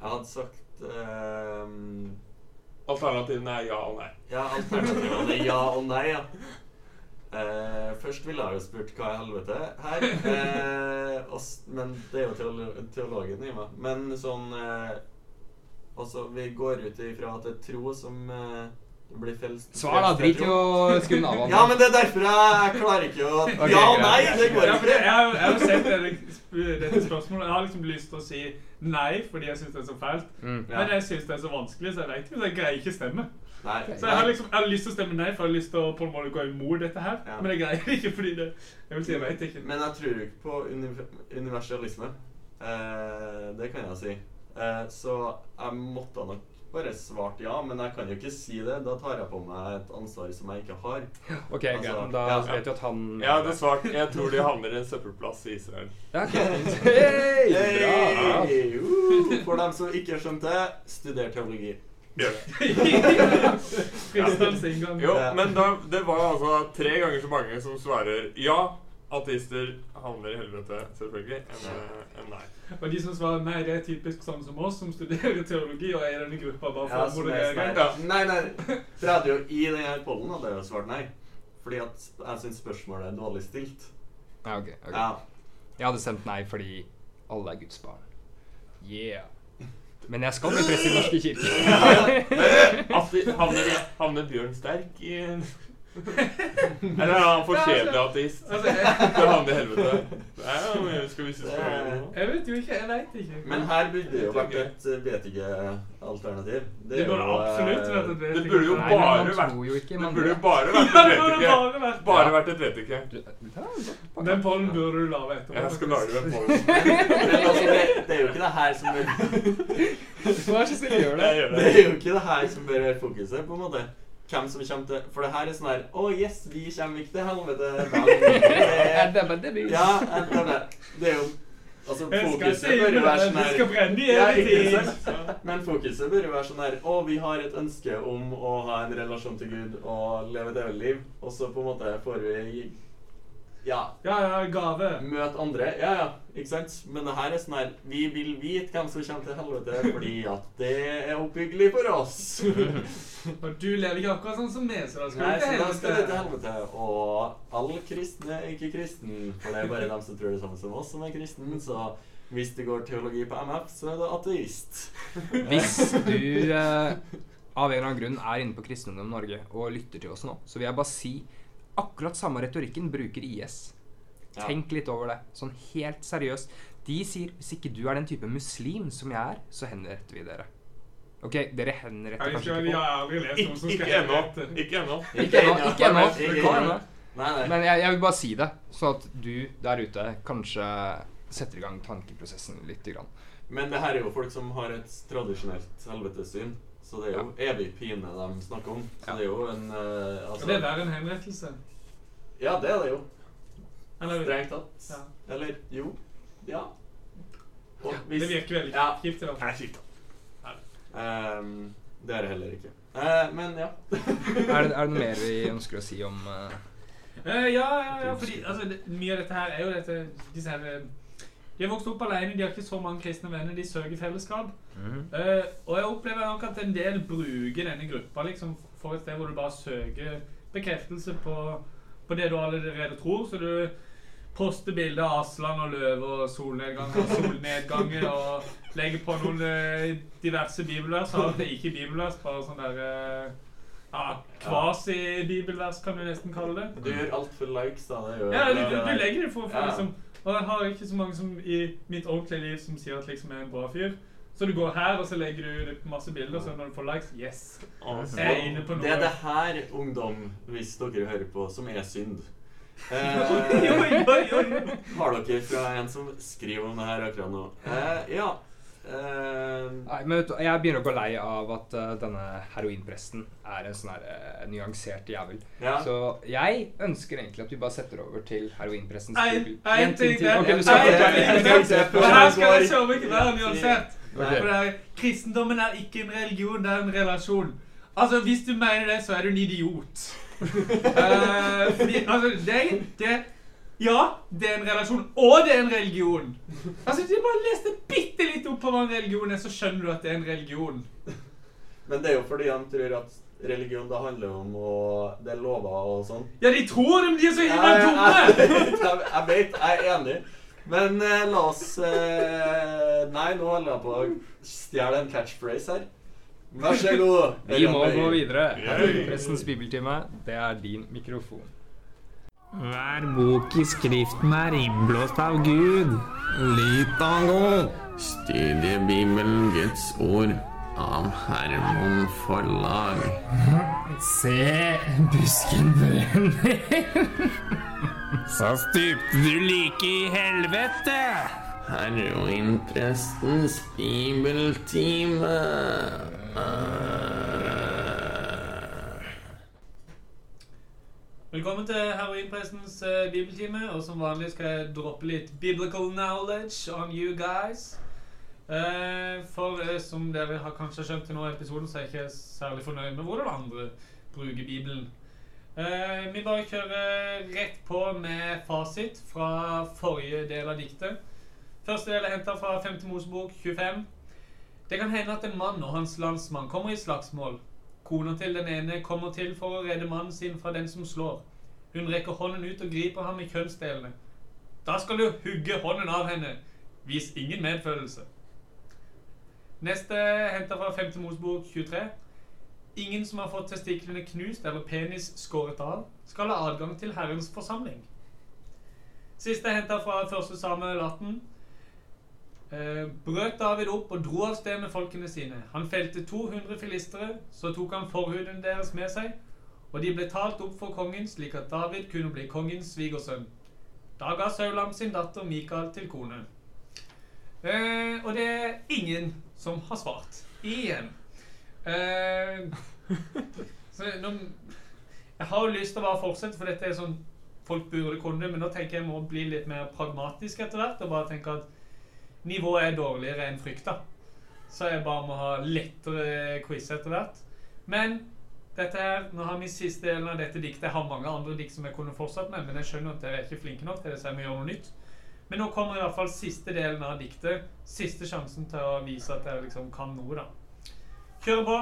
Jeg hadde sagt ehm, Alternativene er ja og nei. Ja, alternativene er ja og nei, ja. Eh, først ville jeg jo spurt hva i helvete her. Eh, og men det er jo teolo teologen i meg. Men sånn eh, Altså, vi går ut ifra at det er tro som eh. Svar, da! Drit i å skru den av. [LAUGHS] Ja, men det er derfor jeg, klarer ikke å okay, Ja og nei! Det går Ja, ikke. det- jeg har jeg har jo sett dette, dette spørsmålet. Jeg har liksom lyst til å si nei fordi jeg syns det er så fælt. Mm. Ja. Men jeg syns det er så vanskelig, så jeg vet ikke jeg greier ikke stemme. Nei. Så jeg har liksom jeg har lyst til å stemme nei, for jeg har lyst til å på en måte gå imot dette her. Ja. Men jeg greier [LAUGHS] ikke fordi det Jeg vil si jeg vet ikke. Men jeg tror ikke på univ universalisme. Eh, det kan jeg si. Eh, så jeg måtte nok bare svart ja, men jeg kan jo ikke si det. Da tar jeg på meg et ansvar som jeg ikke har. Ok. Altså, greit. Da ja. vet du at han Ja, det er svart jeg tror de havner i en søppelplass i Israel. Ja, okay. Hey, bra! Hey, uh, for dem som ikke skjønte, studer teologi. Gjør ja. [LAUGHS] Jo, men da, det var altså tre ganger så mange som svarer ja. Ateister havner i helvete, selvfølgelig, enn en enn nei. Og de som svarer nei, det er typisk sånn som oss, som studerer teologi og er i denne gruppa bare for Ja, å er moderere. her- Nei, nei. For jeg hadde jo i denne pollen hadde jeg jo svart nei. Fordi at jeg syns spørsmålet er dårlig stilt. Ja, ok, ok. Ja. Jeg hadde stemt nei fordi alle er Guds barn. Yeah. Men jeg skal bli prest i Den norske kirke. [LAUGHS] [LAUGHS] Ati, havner, havner Bjørn Sterk i Eller er han for kjedelig ateist? Det er han i helvete. Nei, ja, men skal vi se jeg vet jo ikke. Jeg vet ikke. Men her burde det jo vært et eh, vet ikke-alternativ. Det burde absolutt vært et vet Det burde jo bare men vært tror jo ikke Det burde jo [LAUGHS] bare vært et vet bare vært et. Du- Den pollen burde du lage etterpå. Jeg skal lage den på [LAUGHS] Men altså, det, det er jo ikke det her som bør Vær så snill. Gjør Det det. er jo ikke det her som bør være fokuset, på en måte. Hvem som kommer til For det her er sånn her Å, yes, vi kommer ikke til helvete. [LAUGHS] Men det, Det er ja, det er, er jo Altså, fokuset bør jo være sånn her? Men fokuset bør jo være sånn her Å, vi har et ønske om å ha en relasjon til Gud og leve et evig liv, og så på en måte får vi Ja, Ja, ja, gave. Møt andre. Ja, ja, ikke sant? Men det her er sånn her Vi vil vite hvem som kommer til helvete, fordi at det er oppbyggelig for oss. [LAUGHS] Og du lever ikke akkurat sånn som meg, så da skal Nei, du så til da skal du til helvete. helvete. Og alle kristne er ikke kristen, for det er bare dem som tror det samme som oss, som er kristen. Så hvis det går teologi på MF, så er det ateist. [LAUGHS] Hvis du eh, av en eller annen grunn er inne på Kristendom Norge og lytter til oss nå, så vil jeg bare si akkurat samme retorikken bruker IS. Ja. Tenk litt over det. Sånn helt seriøst. De sier hvis ikke du er den type muslim som jeg er, så henretter vi dere. Ok, dere henretter kanskje ikke på Ikke, ennå. Ikke ennå. Ikke ennå. Ikke ennå. Men jeg, jeg vil bare si det, så at du der ute kanskje setter i gang tankeprosessen litt. Grann. Men det her er jo folk som har et tradisjonelt helvetessyn. Så det er jo evig pine de snakker om. Så det er jo en uh, altså, det er en henrettelse. Ja, det er det jo. Eller, Strengt tatt. Ja. Eller jo. Ja. Og det hvis virker veldig Ja. kjipt. Nei, kjipt. Ehm, Det er det heller ikke. Uh, men ja. [LAUGHS] Er det, er det noe mer vi ønsker å si om uh, uh, ja, ja, ja, fordi altså, det, mye av dette her er jo dette disse her, De har vokst opp alene, de har ikke så mange kristne venner, de søker fellesskap. Eh, og jeg opplever nok at en del bruker denne gruppa liksom, for et sted hvor du bare søker bekreftelse på, på det du allerede tror. Så du poster bilder av Aslan og løve og solnedganger og [LAUGHS] solnedganger og legger på noen eh, diverse bibelvers. Alt er ikke bibelvers, bare sånn der eh, ja, Kvasi-bibelvers, kan du nesten kalle det. Du gjør alt for likes, da. Det gjør Ja, du, du, du legger det for, for Ja. liksom Og jeg har ikke så mange som i mitt ordentlige liv som sier at liksom jeg er en bra fyr. Så du går her, og så legger du ut masse bilder, så når du får likes Yes. Altså, Jeg er inne på noe. det er det her, ungdom, hvis dere hører på, som er synd. [LAUGHS] Eh, har dere fra en som skriver om det her akkurat nå? Eh, ja. Eh, Nei, men vet du, Jeg begynner å gå lei av at uh, denne heroinpresten er en sånn her eh, nyansert jævel. ja. Så jeg ønsker egentlig at vi bare setter over til heroinprestens nei, En ting til. det- Ok, du skal det- her skal jeg søren ikke være nyansert. Det er, kristendommen er ikke en religion, det er en relasjon. Altså, Hvis du mener det, så er du en idiot. [LAUGHS] Eh, fordi, altså, det, det Ja, det er en relasjon, og det er en religion. Altså, Hvis du bare leste bitte litt opp på hva en religion er, så skjønner du at det er en religion. Men det er jo fordi han tror at religion da handler om og Det er lover og sånn. Ja, de tror det, men de er så himla dumme! jeg, [LAUGHS] jeg, jeg vet, jeg er enig. Men eh, la oss eh, Nei, nå holder jeg på å stjele en catchphrase her. Vær så god. Vi må gå gå her videre. Prestens bibeltime, det er din mikrofon. Hver bok i Skriften er innblåst av Gud. Litago. Studiebibelen Guds ord av Hermon Forlag. Se, busken brenner. [LAUGHS] Så stupte du like i helvete. Heroinprestens bibeltime. Velkommen til Heroinprestens uh, bibeltime. Og som vanlig skal jeg droppe litt biblical knowledge on you guys. Uh, for uh, som dere har kanskje skjønt til nå i episoden, så er jeg ikke særlig fornøyd med hvordan andre bruker Bibelen. Eh, vi bare kjører rett på med fasit fra forrige del av diktet. Første del er henta fra 5. Mosebok 25. Det kan hende at en mann og hans landsmann kommer i slagsmål. Kona til den ene kommer til for å redde mannen sin fra den som slår. Hun rekker hånden ut og griper ham i kjønnsdelene. Da skal du hugge hånden av henne. Vis ingen medfølelse. Neste henter fra 5. Mosbok 23. Ingen som har fått testiklene knust eller penis skåret av, skal ha adgang til Herrens forsamling. Siste henter fra 1. Samuel 18. Eh, brøt David opp og dro av sted med folkene sine. Han felte 200 filistere, så tok han forhuden deres med seg, og de ble talt opp for kongen, slik at David kunne bli kongens svigersønn. Da ga Saulam sin datter Mikael til kone. Eh, og det er ingen som har svart. Igjen. Eh, nå, jeg har jo lyst til å bare fortsette, for dette er sånn folk burde kunne men nå tenker jeg må bli litt mer pragmatisk etter hvert, og bare tenke at nivået er dårligere enn frykta. Så jeg bare må ha lettere quiz etter hvert. Men dette her, nå har vi siste delen av dette diktet. Jeg har mange andre dikt som jeg kunne fortsatt med, men jeg skjønner at dere er ikke flinke nok til det, så jeg må gjøre noe nytt. Men nå kommer i hvert fall siste delen av diktet. Siste sjansen til å vise at jeg liksom kan noe, da. Kjører på.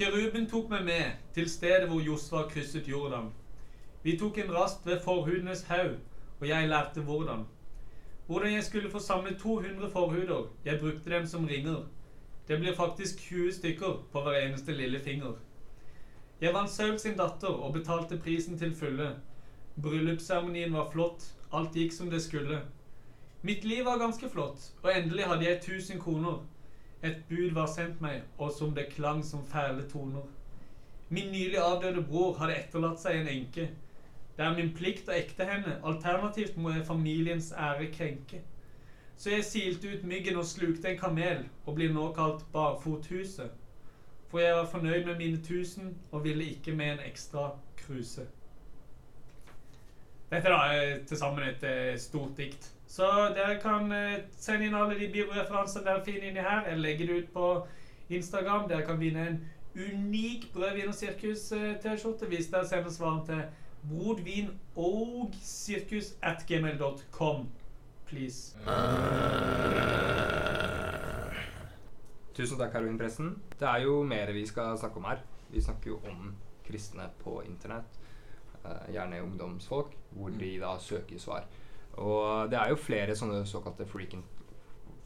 Kjeruben tok meg med til stedet hvor Josva krysset Jordan. Vi tok en rast ved forhudenes haug, og jeg lærte hvordan. Hvordan jeg skulle få samlet 200 forhuder. Jeg brukte dem som ringer. Det blir faktisk 20 stykker på hver eneste lille finger. Jeg vant Saul sin datter og betalte prisen til fulle. Bryllupsseremonien var flott, alt gikk som det skulle. Mitt liv var ganske flott, og endelig hadde jeg 1000 kroner. Et bud var sendt meg, og som det klang som fæle toner. Min nylig avdøde bror hadde etterlatt seg en enke. Det er min plikt å ekte henne, alternativt må jeg familiens ære krenke. Så jeg silte ut myggen og slukte en kamel, og blir nå kalt Barfothuset. For jeg var fornøyd med mine tusen, og ville ikke med en ekstra kruse. Dette da er til sammen et eh, stort dikt. Så dere kan eh, sende inn alle de bioreferansene dere finner inni her. Jeg legger det ut på Instagram. Dere kan vinne en unik Brødvin og sirkus-T-skjorte hvis dere sender svaren til brodvin og sirkus at gmail.com. Please. Tusen takk, heroinpresten. Det er jo mer vi skal snakke om her. Vi snakker jo om kristne på internett. eh, gjerne ungdomsfolk, hvor de da søker svar. Og det er jo flere sånne såkalte freaking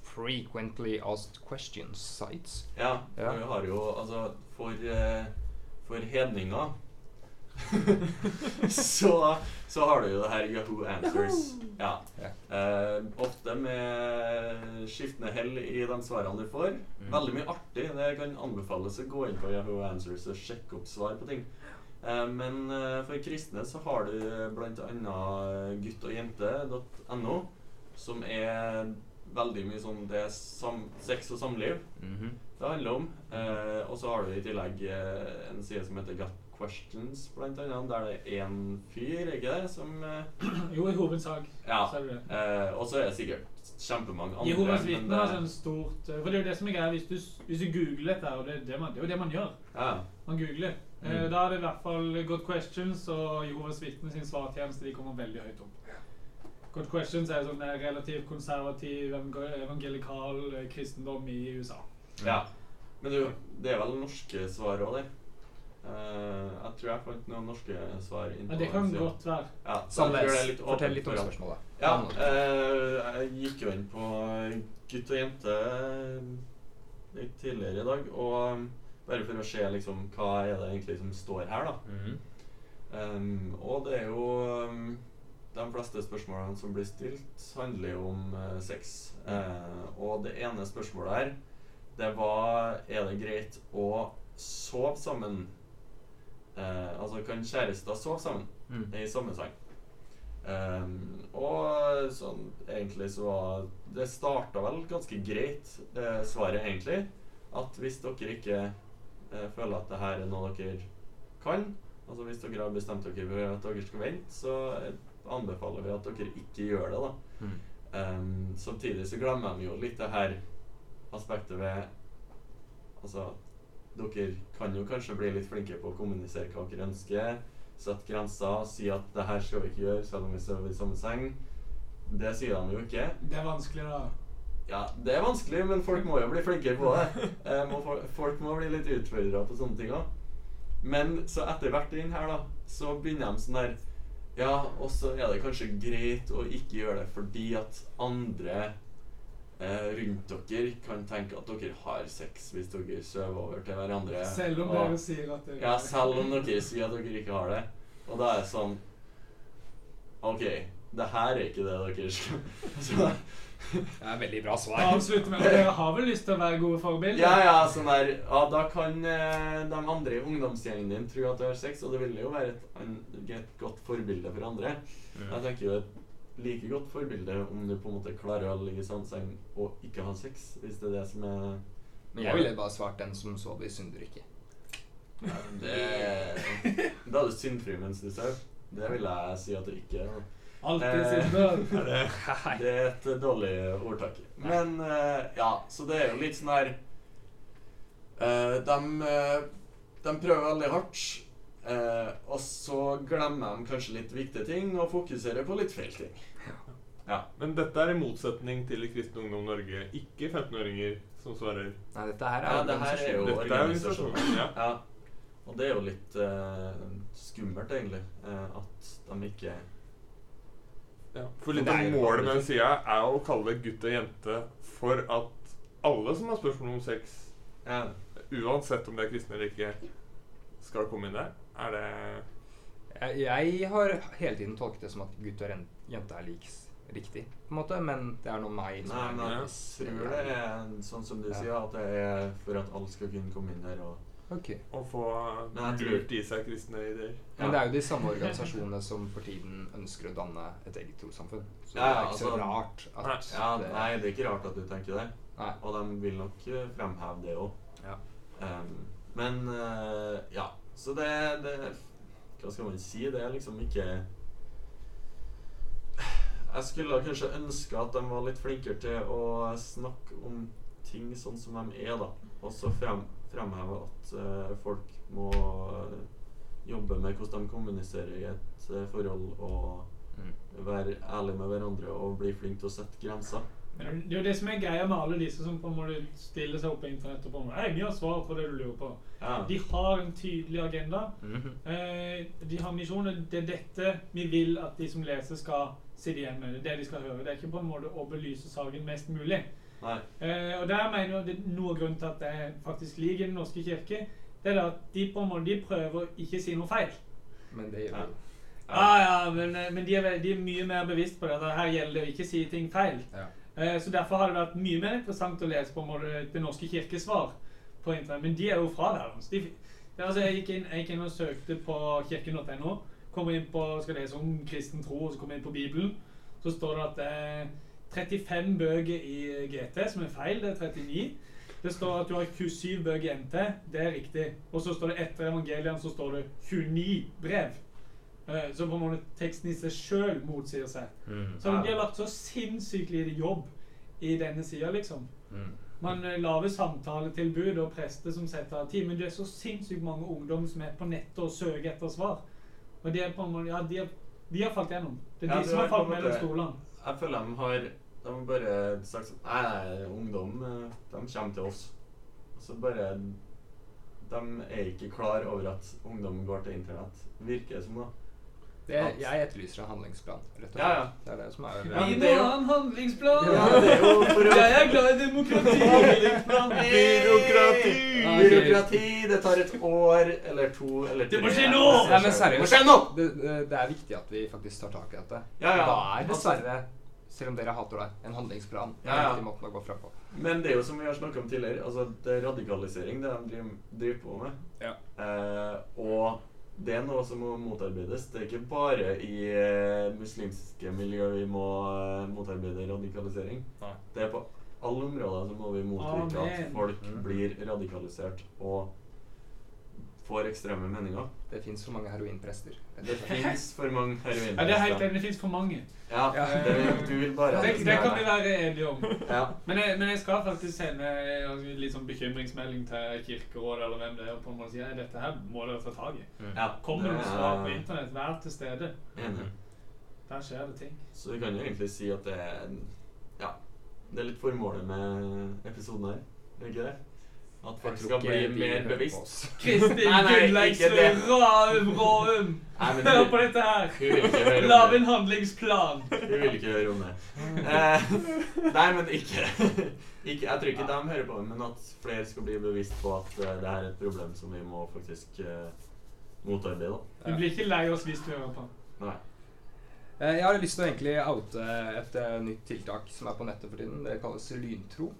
frequently asked questions sites. Ja, Ja. vi har jo altså For, eh, for hedninger [LAUGHS] så, så har du jo det her Yahoo Answers. Ja. Ja. Eh, ofte med skiftende hell i de svarene du får. Mm. Veldig mye artig. Det kan anbefales å gå inn på Yahoo Answers og sjekke opp svar på ting. Eh, men eh, for kristne så har du bl.a. gutt og jente.no, som er veldig mye sånn Det er sam sex og samliv Mhm. det handler om. Eh, og så har du i tillegg eh, en side som heter Got Questions, blant annet, der det er én fyr, ikke det, som eh, Jo, i hovedsak. Ja. Eh, og så er det sikkert kjempemange andre. Jehovas vitner er det- sånn stort eh, For det er jo det som er greia. Hvis du, hvis du googler dette, og det, er det, man, det er jo det man gjør ja. Man googler. Eh, Mm. Da er det i hvert fall Good Questions og Jehovas vitner sin svartjeneste. De kommer veldig høyt opp. Good Questions er sånn eh, relativt konservativ, evangelikal eh, kristendom i USA. ja. Men du, det er vel norske svar òg, der? Eh, jeg tror jeg fant noen norske svar Men det kan siden. godt være. Ja, litt Fortell litt om spørsmålet. Ja, eh, jeg gikk jo inn på gutt og jente eh, litt tidligere i dag, og um, bare for å se liksom hva er det egentlig som står her, da. Mhm. Um, og det er jo um, De fleste spørsmålene som blir stilt, handler jo om uh, sex. Uh, og det ene spørsmålet her, det var Er det greit å sove sammen? Eh, altså, kan kjærester sove sammen Mm. i samme seng? Um, og sånn egentlig så var Det starta vel ganske greit, eh, svaret egentlig. At hvis dere ikke eh, føler at det her er noe dere kan, altså hvis dere har bestemt dere for at dere skal vente, så anbefaler vi at dere ikke gjør det, da. Mm. Um, samtidig så glemmer de jo litt det her aspektet ved Altså, dere kan jo kanskje bli litt flinkere på å kommunisere hva dere ønsker. Sette grenser, si at 'det her skal vi ikke gjøre', selv om vi sover i samme seng. Det sier de jo ikke. Det er vanskelig, da. Ja, det er vanskelig, men folk må jo bli flinkere på det. [LAUGHS] Eh, må, folk må bli litt utfordra på sånne ting òg. Men så etter hvert inn her, da, så begynner de sånn der Ja, og så er det kanskje greit å ikke gjøre det fordi at andre eh, rundt dere kan tenke at dere har sex hvis dere sover over til hverandre. Selv om og- dere sier at dere ja, selv om dere sier at dere ikke har det. Og da er det sånn OK, det her er ikke det dere skal [LAUGHS] Så Det er veldig bra svar. Avslutte med dere har vel lyst til å være gode forbilder? Ja, ja, sånn der Ja, da kan eh, de andre i ungdomsgjengen din tro at du har sex, og det vil jo være et, et godt forbilde for andre. Jeg tenker jo like godt forbilde om du på en måte klarer å ligge i sandseng seng og ikke ha sex, hvis det er det som er Men jeg ville bare svart den som sover, synder ikke. ja, det, [LAUGHS] Da er du syndfri mens du sover. Det vil jeg si at du ikke er. Alltid Eh, synder. [LAUGHS] Det er et dårlig ordtak. Men eh, ja, så det er jo litt sånn her eh, de, eh, de prøver veldig hardt, eh, og så glemmer de kanskje litt viktige ting og fokuserer på litt feil ting. Ja. Men dette er i motsetning til Kristen Ungdom Norge. Ikke 15-åringer som svarer. Nei, dette her er Ja, det her er jo er organisasjonen. Ja. ja. Og det er jo litt eh, skummelt, egentlig, eh, at de ikke Ja. For litt det av målet med den sida er å kalle gutt og jente for at alle som har spørsmål om sex, ja. uansett om det er kristne eller ikke, skal komme inn der. Er det Jeg, jeg har hele tiden tolket det som at gutt og jente er liks riktig, på en måte, men det er noe meg som Nei, er men jeg tror det er sånn som du Ja. sier, at det er for at alle skal kunne komme inn der og Okay. Og få lurt i seg kristne ideer? Men det er jo de samme organisasjonene som for tiden ønsker å danne et eget trossamfunn. Så Ja, det er ikke så altså- rart at Ja, det nei, det er ikke rart at du tenker det. Nei. Og de vil nok fremheve det òg. Ja. men uh, ja. Så det, det Hva skal man si? Det er liksom ikke Jeg skulle kanskje ønske at de var litt flinkere til å snakke om ting sånn som de er, da. Og så frem, fremheve at uh, folk må eh, jobbe med hvordan de kommuniserer i et eh, forhold, og Mm. være ærlig med hverandre og bli flink til å sette grenser. Men det er jo det som er greia med alle disse som på en måte stiller seg opp på internett og på en måte, Hei, vi har svar på det du lurer på. Ja. De har en tydelig agenda. Mhm. Eh, de har misjoner. Det er dette vi vil at de som leser, skal sitte igjen med. Det er det de skal høre. Det er ikke på en måte å belyse saken mest mulig. Nei. Eh, og der mener jeg det er noe av grunnen til at jeg faktisk liker Den norske kirke. Det er at de på en måte de prøver ikke å si noe feil. Men det gjør de. Ja, ja, men, eh, men de, er, de er mye mer bevisst på det. at Her gjelder det å ikke si ting feil. Ja. Eh, Så Derfor har det vært mye mer interessant å lese på en måte Det norske kirkes svar på internett. Men de er jo fraværende. De, det, er altså, jeg, gikk inn, jeg gikk inn og søkte på kirken.no. Kommer inn på skal lese om kristen tro, og så kommer inn på Bibelen. Så står det at det er 35 bøker i GT, som er feil. Det er 39. Det står at du har 27 bøker i NT. Det er riktig. Og så står det etter evangeliene så står det 29 brev. Eh, Så på en måte teksten i seg sjøl motsier seg. Mm. Så de har lagt så sinnssykt lite jobb i denne sida, liksom. Mm. Man eh, lager samtaletilbud og prester som setter av tid, men det er så sinnssykt mange ungdom som er på nettet og søker etter svar. Og de er på en måte, ja, de har, de har falt gjennom. Det er Ja, de som har falt mellom stolene. Jeg føler de har De har bare sagt sånn Nei, nei, ungdom eh, de kommer til oss. Og så bare De er ikke klar over at ungdom går til internett. Virker det som, da. Det, jeg etterlyser en handlingsplan. rett og slett. Ja, ja. Det er det som er Ja, Vi må ha en handlingsplan! Ja, det er jo for å Jeg er glad i demokrati! Byråkrati! Ah. Byråkrati! Det tar et år eller to eller tre. Det må skje nå! Nei, men seriøst. Det, det, det er viktig at vi faktisk tar tak i dette. Ja, ja. Da er dessverre, selv om dere hater det, en handlingsplan Ja, ja. måten å gå frem på. Men det er jo som vi har snakket om tidligere, altså det er radikalisering det de driver, driver på med. Ja. Eh, og det er noe som må motarbeides. Det er ikke bare i eh, muslimske miljø vi må eh, motarbeide radikalisering. Nei. Det er på alle områder så må vi motvirke at Amen. folk Mm. blir radikalisert og får ekstreme meninger. Det fins for mange heroinprester. Det fins for mange heroinprester. Ja, det er helt enig. Det fins for mange. Ja, Ja. det, du vil bare Det, det kan vi være enige om. Ja. Men jeg, men jeg skal faktisk sende en litt sånn bekymringsmelding til Kirkerådet eller hvem det er, og på en måte si at dette her må dere ta tak i. ja. Kommer det svar på er- internett, vær til stede. Enig. Der skjer det ting. Så vi kan jo egentlig si at det er Ja, det er litt formålet med episoden her. Er det ikke det? At folk skal bli mer bevisst. [LAUGHS] Kristin Gunnleiksrud Råum! Hør på dette her! Lag en handlingsplan! Hun vil ikke høre om det. [LAUGHS] Eh, nei, men ikke, [LAUGHS] ikke Jeg tror ikke de hører på, men at flere skal bli bevisst på at eh, det her er et problem som vi må faktisk uh, motarbeide. da. Du blir ikke lei oss hvis du hører på. Nei. Eh, Jeg har lyst til å egentlig oute et nytt tiltak som er på nettet for tiden. Det kalles lyntro.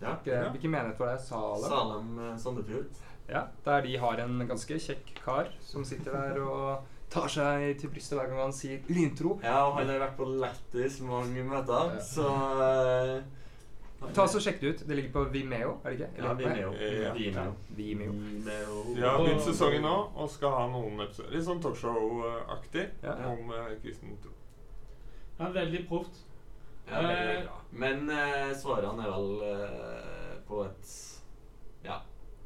Ja. Hvilke- Hvilken menighet var det? Salem? Salem eh, Sandefjord. Ja, Der de har en ganske kjekk kar som sitter der og tar seg til brystet hver gang han sier lyntro. Ja, og han har vært på Lættis mange møter, Ja. så uh, Ta oss og Sjekk det ut. Det ligger på Vimeo, er det ikke? Ja, Vimeo. Ja. Vimeo. Vimeo. Vimeo. De har begynt sesongen nå og skal ha noen episoder. Litt sånn talkshow-aktig Ja. om uh, kristen tro. Ja, veldig proft. Ja, Eh, bra. Men eh, svarene er vel eh, på et Ja,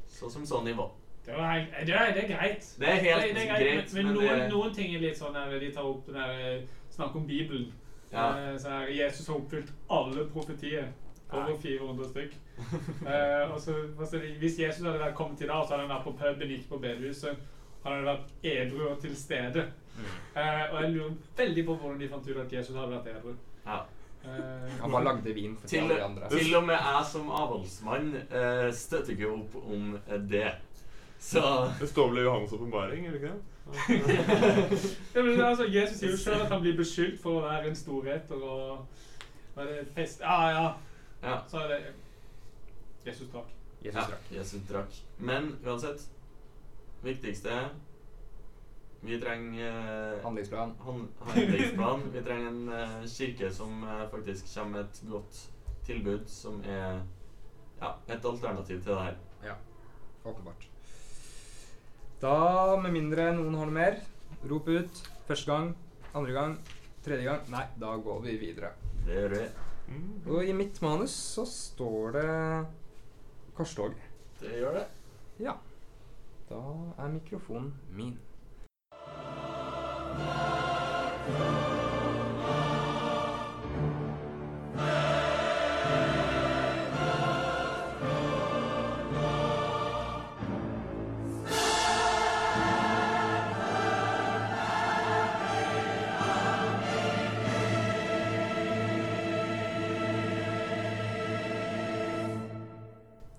så som sånn nivå. Det helt, det er, det er greit. Det er helt det, det er greit, men, men men noen, noen ting er litt sånn der De tar opp den der Snakk om Bibelen. Ja. Eh, så her, Jesus har oppfylt alle profetier. Over 400 stykk. Eh, og altså, hvis Jesus hadde vært kommet i dag, så hadde han vært på puben, ikke på bedehuset. Han hadde vært edru og til stede. Eh, og jeg lurer veldig på hvordan de fant ut at Jesus hadde vært edru. Ja. Eh, Han bare lagde vin for Til, alle de andre. til og med jeg som avholdsmann eh, støtter ikke opp om det. Så Det står vel i Johannes' åpenbaring, gjør det ikke det? [LAUGHS] ja, men, altså, Jesus sier jo sjøl at han blir beskyldt for å være en storheter og Hva er det fest... Ja, ja. ja. Så er det Jesus drakk. Jesus ja. Jesus drakk. Men uansett Viktigste Vi trenger eh, Handlingsplan. Hand, handlingsplan. Vi trenger en uh, kirke som uh, faktisk kommer med et godt tilbud, som er ja, et alternativ til det her. Ja, åpenbart. Da, med mindre noen har noe mer, rop ut. Første gang, andre gang, tredje gang. Nei, da går vi videre. Det gjør vi. Mm. Og i mitt manus så står det korstog. Det gjør det. Ja. Da er mikrofonen min. Thank you.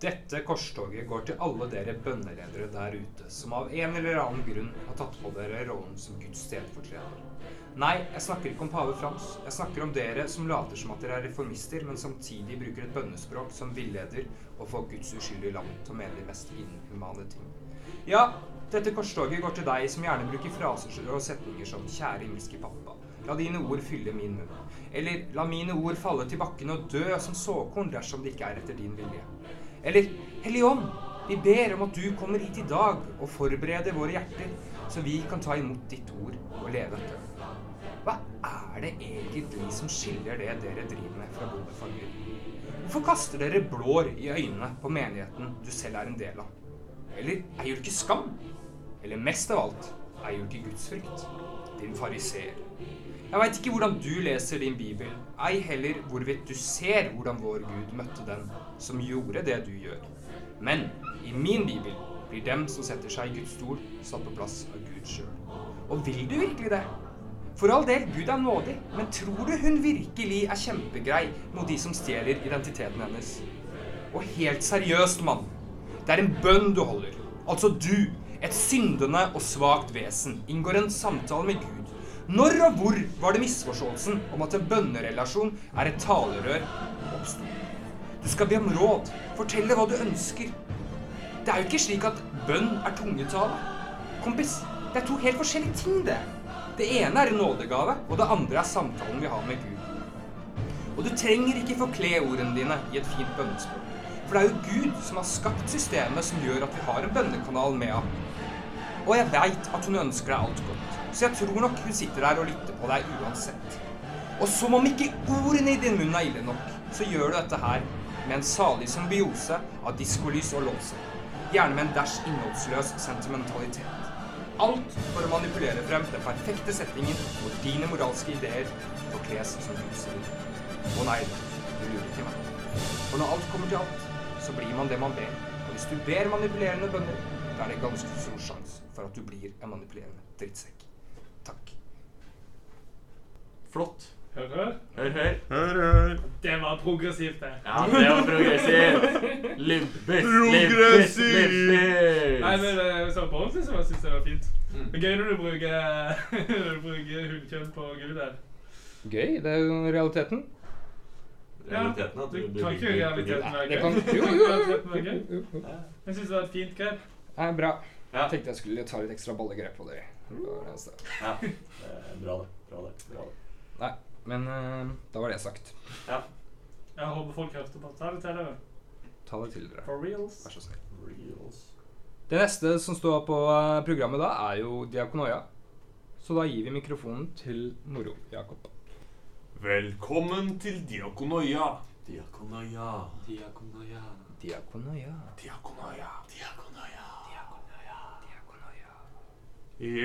Dette korstoget går til alle dere bønneledere der ute som av en eller annen grunn har tatt på dere rollen som Guds stedfortreder. Nei, jeg snakker ikke om pave Frans. Jeg snakker om dere som later som at dere er reformister, men samtidig bruker et bønnespråk som villeder og får Guds uskyldige land til å mene de mest inhumane ting. Ja, dette korstoget går til deg som gjerne bruker fraser og setninger som 'Kjære himmelske pappa'. La dine ord fylle min munn. Eller 'La mine ord falle til bakken og dø som såkorn dersom det ikke er etter din vilje'. Eller 'Hellige Ånd, vi ber om at du kommer hit i dag og forbereder våre hjerter, så vi kan ta imot ditt ord og leve. Hva er det egentlig som skiller det dere driver med fra bondefarger? Hvorfor kaster dere blår i øynene på menigheten du selv er en del av? Eller eier du ikke skam? Eller mest av alt, eier du ikke gudsfrykt? Din fariseer. Jeg veit ikke hvordan du leser din bibel, ei heller hvorvidt du ser hvordan vår Gud møtte den som gjorde det du gjør. Men i min bibel blir dem som setter seg i Guds stol, satt på plass av Gud sjøl. Og vil du virkelig det? For all del, Gud er nådig, men tror du hun virkelig er kjempegrei mot de som stjeler identiteten hennes? Og helt seriøst, mann. Det er en bønn du holder. Altså du, et syndende og svakt vesen, inngår en samtale med Gud. Når og hvor var det misforståelsen om at en bønnerelasjon er et talerør oppsto? Du skal be om råd, fortelle hva du ønsker. Det er jo ikke slik at bønn er tungetale. Kompis, det er to helt forskjellige ting, det. Det ene er en nådegave, og det andre er samtalen vi har med Gud. Og du trenger ikke forkle ordene dine i et fint bønnespråk. For det er jo Gud som har skapt systemet som gjør at vi har en bønnekanal med ham. Og jeg veit at hun ønsker deg alt godt, så jeg tror nok hun sitter der og lytter på deg uansett. Og som om ikke ordene i din munn er ille nok, så gjør du dette her med en salig symbiose av diskolys og låse. Gjerne med en dæsj innholdsløs sentimentalitet. Alt for å manipulere frem den perfekte settingen hvor dine moralske ideer forkles som Guds ord. Å nei, du lurer ikke meg. For når alt kommer til alt, så blir man det man ber. Og hvis du ber manipulerende bønner, da er det ganske stor sjanse for at du blir en manipulerende drittsekk. Takk. Flott. Hør, hør. Hør, hør. Hør, hør. Det var progressivt, det. Ja, det var progressivt. Limpis, limpis, limpis. Nei, men eh, så på ordentlig så syns jeg det var fint. Mm. Er gøy når du bruker, [LAUGHS] når du bruker hundkjønn på Gud her. Gøy, det er jo realiteten. Realiteten at Du du kan ikke realiteten være gøy. kan- jo, kan jo, jo. Ja. [LAUGHS] Jeg syns det var et fint grep. Nei, bra. Ja. Jeg tenkte jeg skulle ta litt ekstra ballegrep på dere. Det ja. Eh, Bra det. Bra det. Bra det. Nei, men eh, da var det sagt. Ja. Jeg håper folk hørte på. Ta det til dere. Ta det til dere. For reals. Vær så snill. Reals. Det neste som står på eh, programmet da, er jo Diakonoia. Så da gir vi mikrofonen til Moro Jakob. Velkommen til Diakonoia. Diakonoia. Diakonoia. Diakonoia. Diakonoia. Diakonoia. Diakonoia.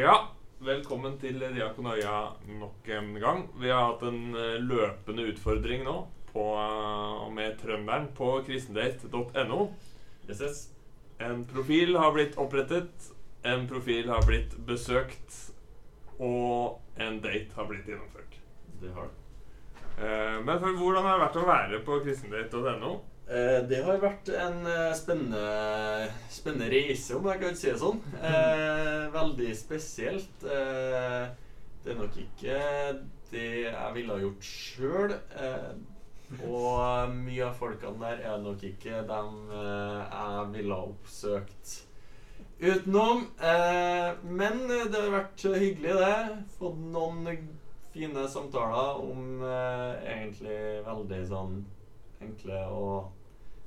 Ja, velkommen til Diakonøya nok en gang. Vi har hatt en eh, løpende utfordring nå på, eh, med trønderen på kristendate.no. Yes, yes. En profil har blitt opprettet, en profil har blitt besøkt, og en date har blitt gjennomført. Det har det. Eh, Men for, hvordan har det vært å være på kristendate.no? Eh, det har vært en eh, spennende, spennende reise, om jeg kan si det sånn. Eh, veldig spesielt. Eh, det er nok ikke det jeg ville ha gjort sjøl. Eh, og mye av folkene der er nok ikke dem eh, jeg ville ha oppsøkt utenom. Men det har vært hyggelig, det. Fått noen fine samtaler om egentlig veldig sånn enkle og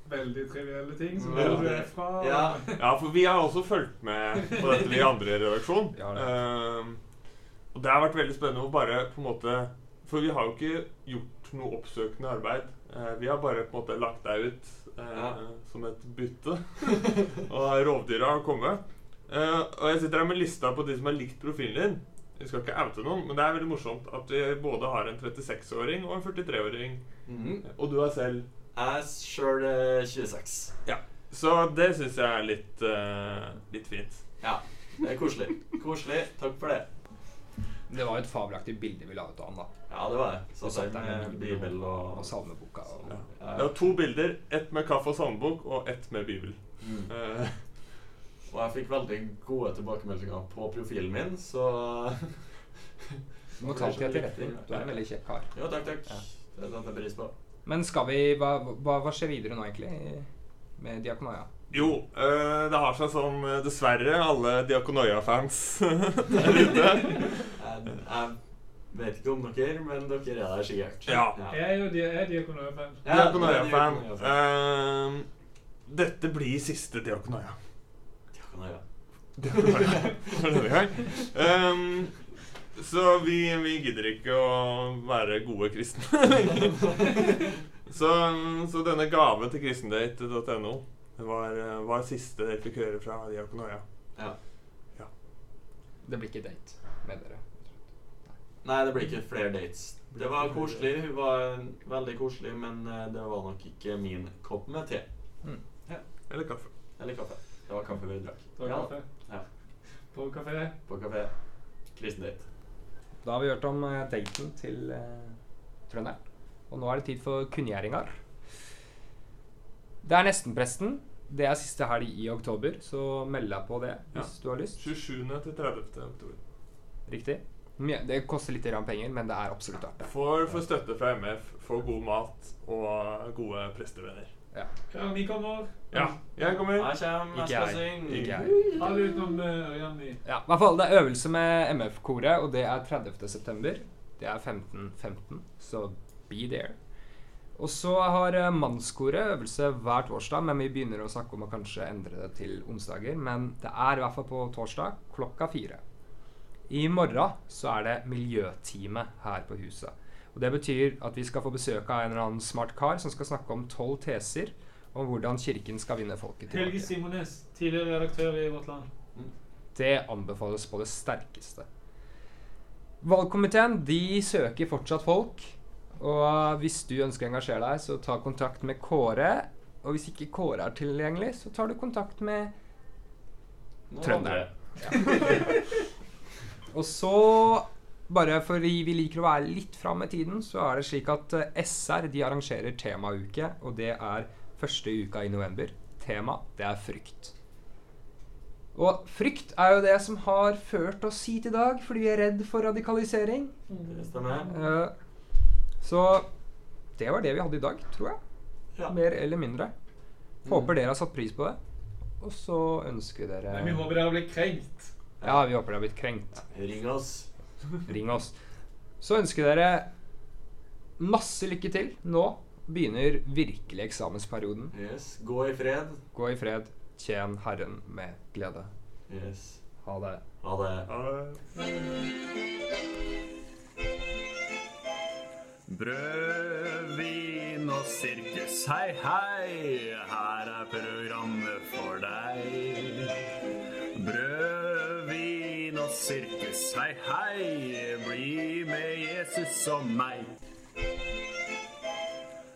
Veldig trivielle ting som Veldig. er fra Ja. Ja, for vi har også fulgt med på dette, vi andre i redaksjonen. Ja, det. Ehm, og det har vært veldig spennende å bare på en måte For vi har jo ikke gjort noe oppsøkende arbeid. Uh, vi har bare på en måte lagt deg ut uh, Ja. som et bytte. [LAUGHS] og rovdyra har kommet. Eh, og jeg sitter her med lista på de som har likt profilen din. Vi skal ikke oute noen, men det er veldig morsomt at vi både har en 36-åring og en 43-åring. Mhm. Og du er selv Jeg er sjøl eh, 26. Så det syns jeg er litt, eh, litt fint. Ja. Det er koselig. Koselig. Takk for det. Det var jo et fabelaktig bilde vi la ut av han, da. Ja, det var det. Så Satt satt der med bibel og, Og salmeboka. Og, Ja. Ja. Det var to bilder. Ett med kaffe og salmebok, og ett med bibel. Mm. Eh, Og jeg fikk veldig gode tilbakemeldinger på profilen min, så du må ta det til etterretning. Du er en veldig kjekk kar. Jo, takk, takk. Ja. Det setter jeg pris på. Men skal vi Hva, hva, hva skjer videre nå, egentlig? Med Diakonoia? jo, eh, det har seg som eh, dessverre alle Diakonoia-fans [LAUGHS] der ute. Jeg, jeg vet ikke om dere, men dere er der sikkert. Ja. Jeg er jo di- jeg diakonøyefan. Ja, Diakonoia-fan. Diakonoia-fan. Eh, dette blir siste Diakonoia. Diakonoia. Diakonoia for denne gang. Ehm, så vi, vi gidder ikke å være gode kristne [LAUGHS] lenger. så, så denne gave til kristendate.no var, eh, var siste dere fikk høre fra Diakonoia. Ja. Det blir ikke date med dere. Nei, det blir ikke flere dates. Det var koselig. Hun var veldig koselig, men eh, det var nok ikke min kopp med te. Eller kaffe. Eller kaffe. Det var kaffe vi drakk. Det var Ja, kaffe. Ja. På kafé. På kafé. Kristendate. Da har vi hørt om eh, daten til uh, trønderen. Og nå er det tid for kunngjøringer. Det er nestenpresten. Det er siste helg i oktober, så meld deg på det hvis du har lyst. 27. til 30. oktober. Riktig. Det koster litt grann penger, men det er absolutt artig. For, Får, får støtte fra MF, får god mat og gode prestevenner. Ja. Karni kommer. Ja, jeg kommer. Jeg kommer, jeg Ikke skal jeg. synge. Ikke jeg. Alle utenom uh, Ørjan i. Ja, i hvert fall, Det er øvelse med MF-koret, og det er 30. september. Det er 15.15, så be there. Og så har eh, mannskoret øvelse hver torsdag, men vi begynner å snakke om å kanskje endre det til onsdager. Men det er i hvert fall på torsdag klokka fire. I morgen så er det miljøtime her på huset. Og Det betyr at vi skal få besøk av en eller annen smart kar som skal snakke om tolv teser om hvordan kirken skal vinne folket Helge tilbake. Simones, tidligere redaktør i Vårt Land. Det anbefales på det sterkeste. Valgkomiteen de søker fortsatt folk. Og hvis du ønsker å engasjere deg, så ta kontakt med Kåre. Og hvis ikke Kåre er tilgjengelig, så tar du kontakt med Trønder. andre. [LAUGHS] Og så, bare fordi vi liker å være litt fram i tiden, så er det slik at eh, SR de arrangerer temauke, og det er første uka i november. Tema, det er frykt. Og frykt er jo det som har ført oss hit i dag, fordi vi er redd for radikalisering. Det stemmer. Eh, så det var det vi hadde i dag, tror jeg. Ja. Mer eller mindre. Håper Mm. dere har satt pris på det. Og så ønsker vi dere Men vi håper dere blir krenkt. Ja, vi håper dere har blitt krenkt. Ring oss. Ring oss. Så ønsker dere masse lykke til. Nå begynner virkelig eksamensperioden. Yes. Gå i fred. Gå i fred. Tjen Herren med glede. Yes. Ha det. Ha det. Ja, Brød, vin og sirkus, hei, hei, her er programmet for deg. Brød, vin og sirkus, hei, hei, bli med Jesus og meg.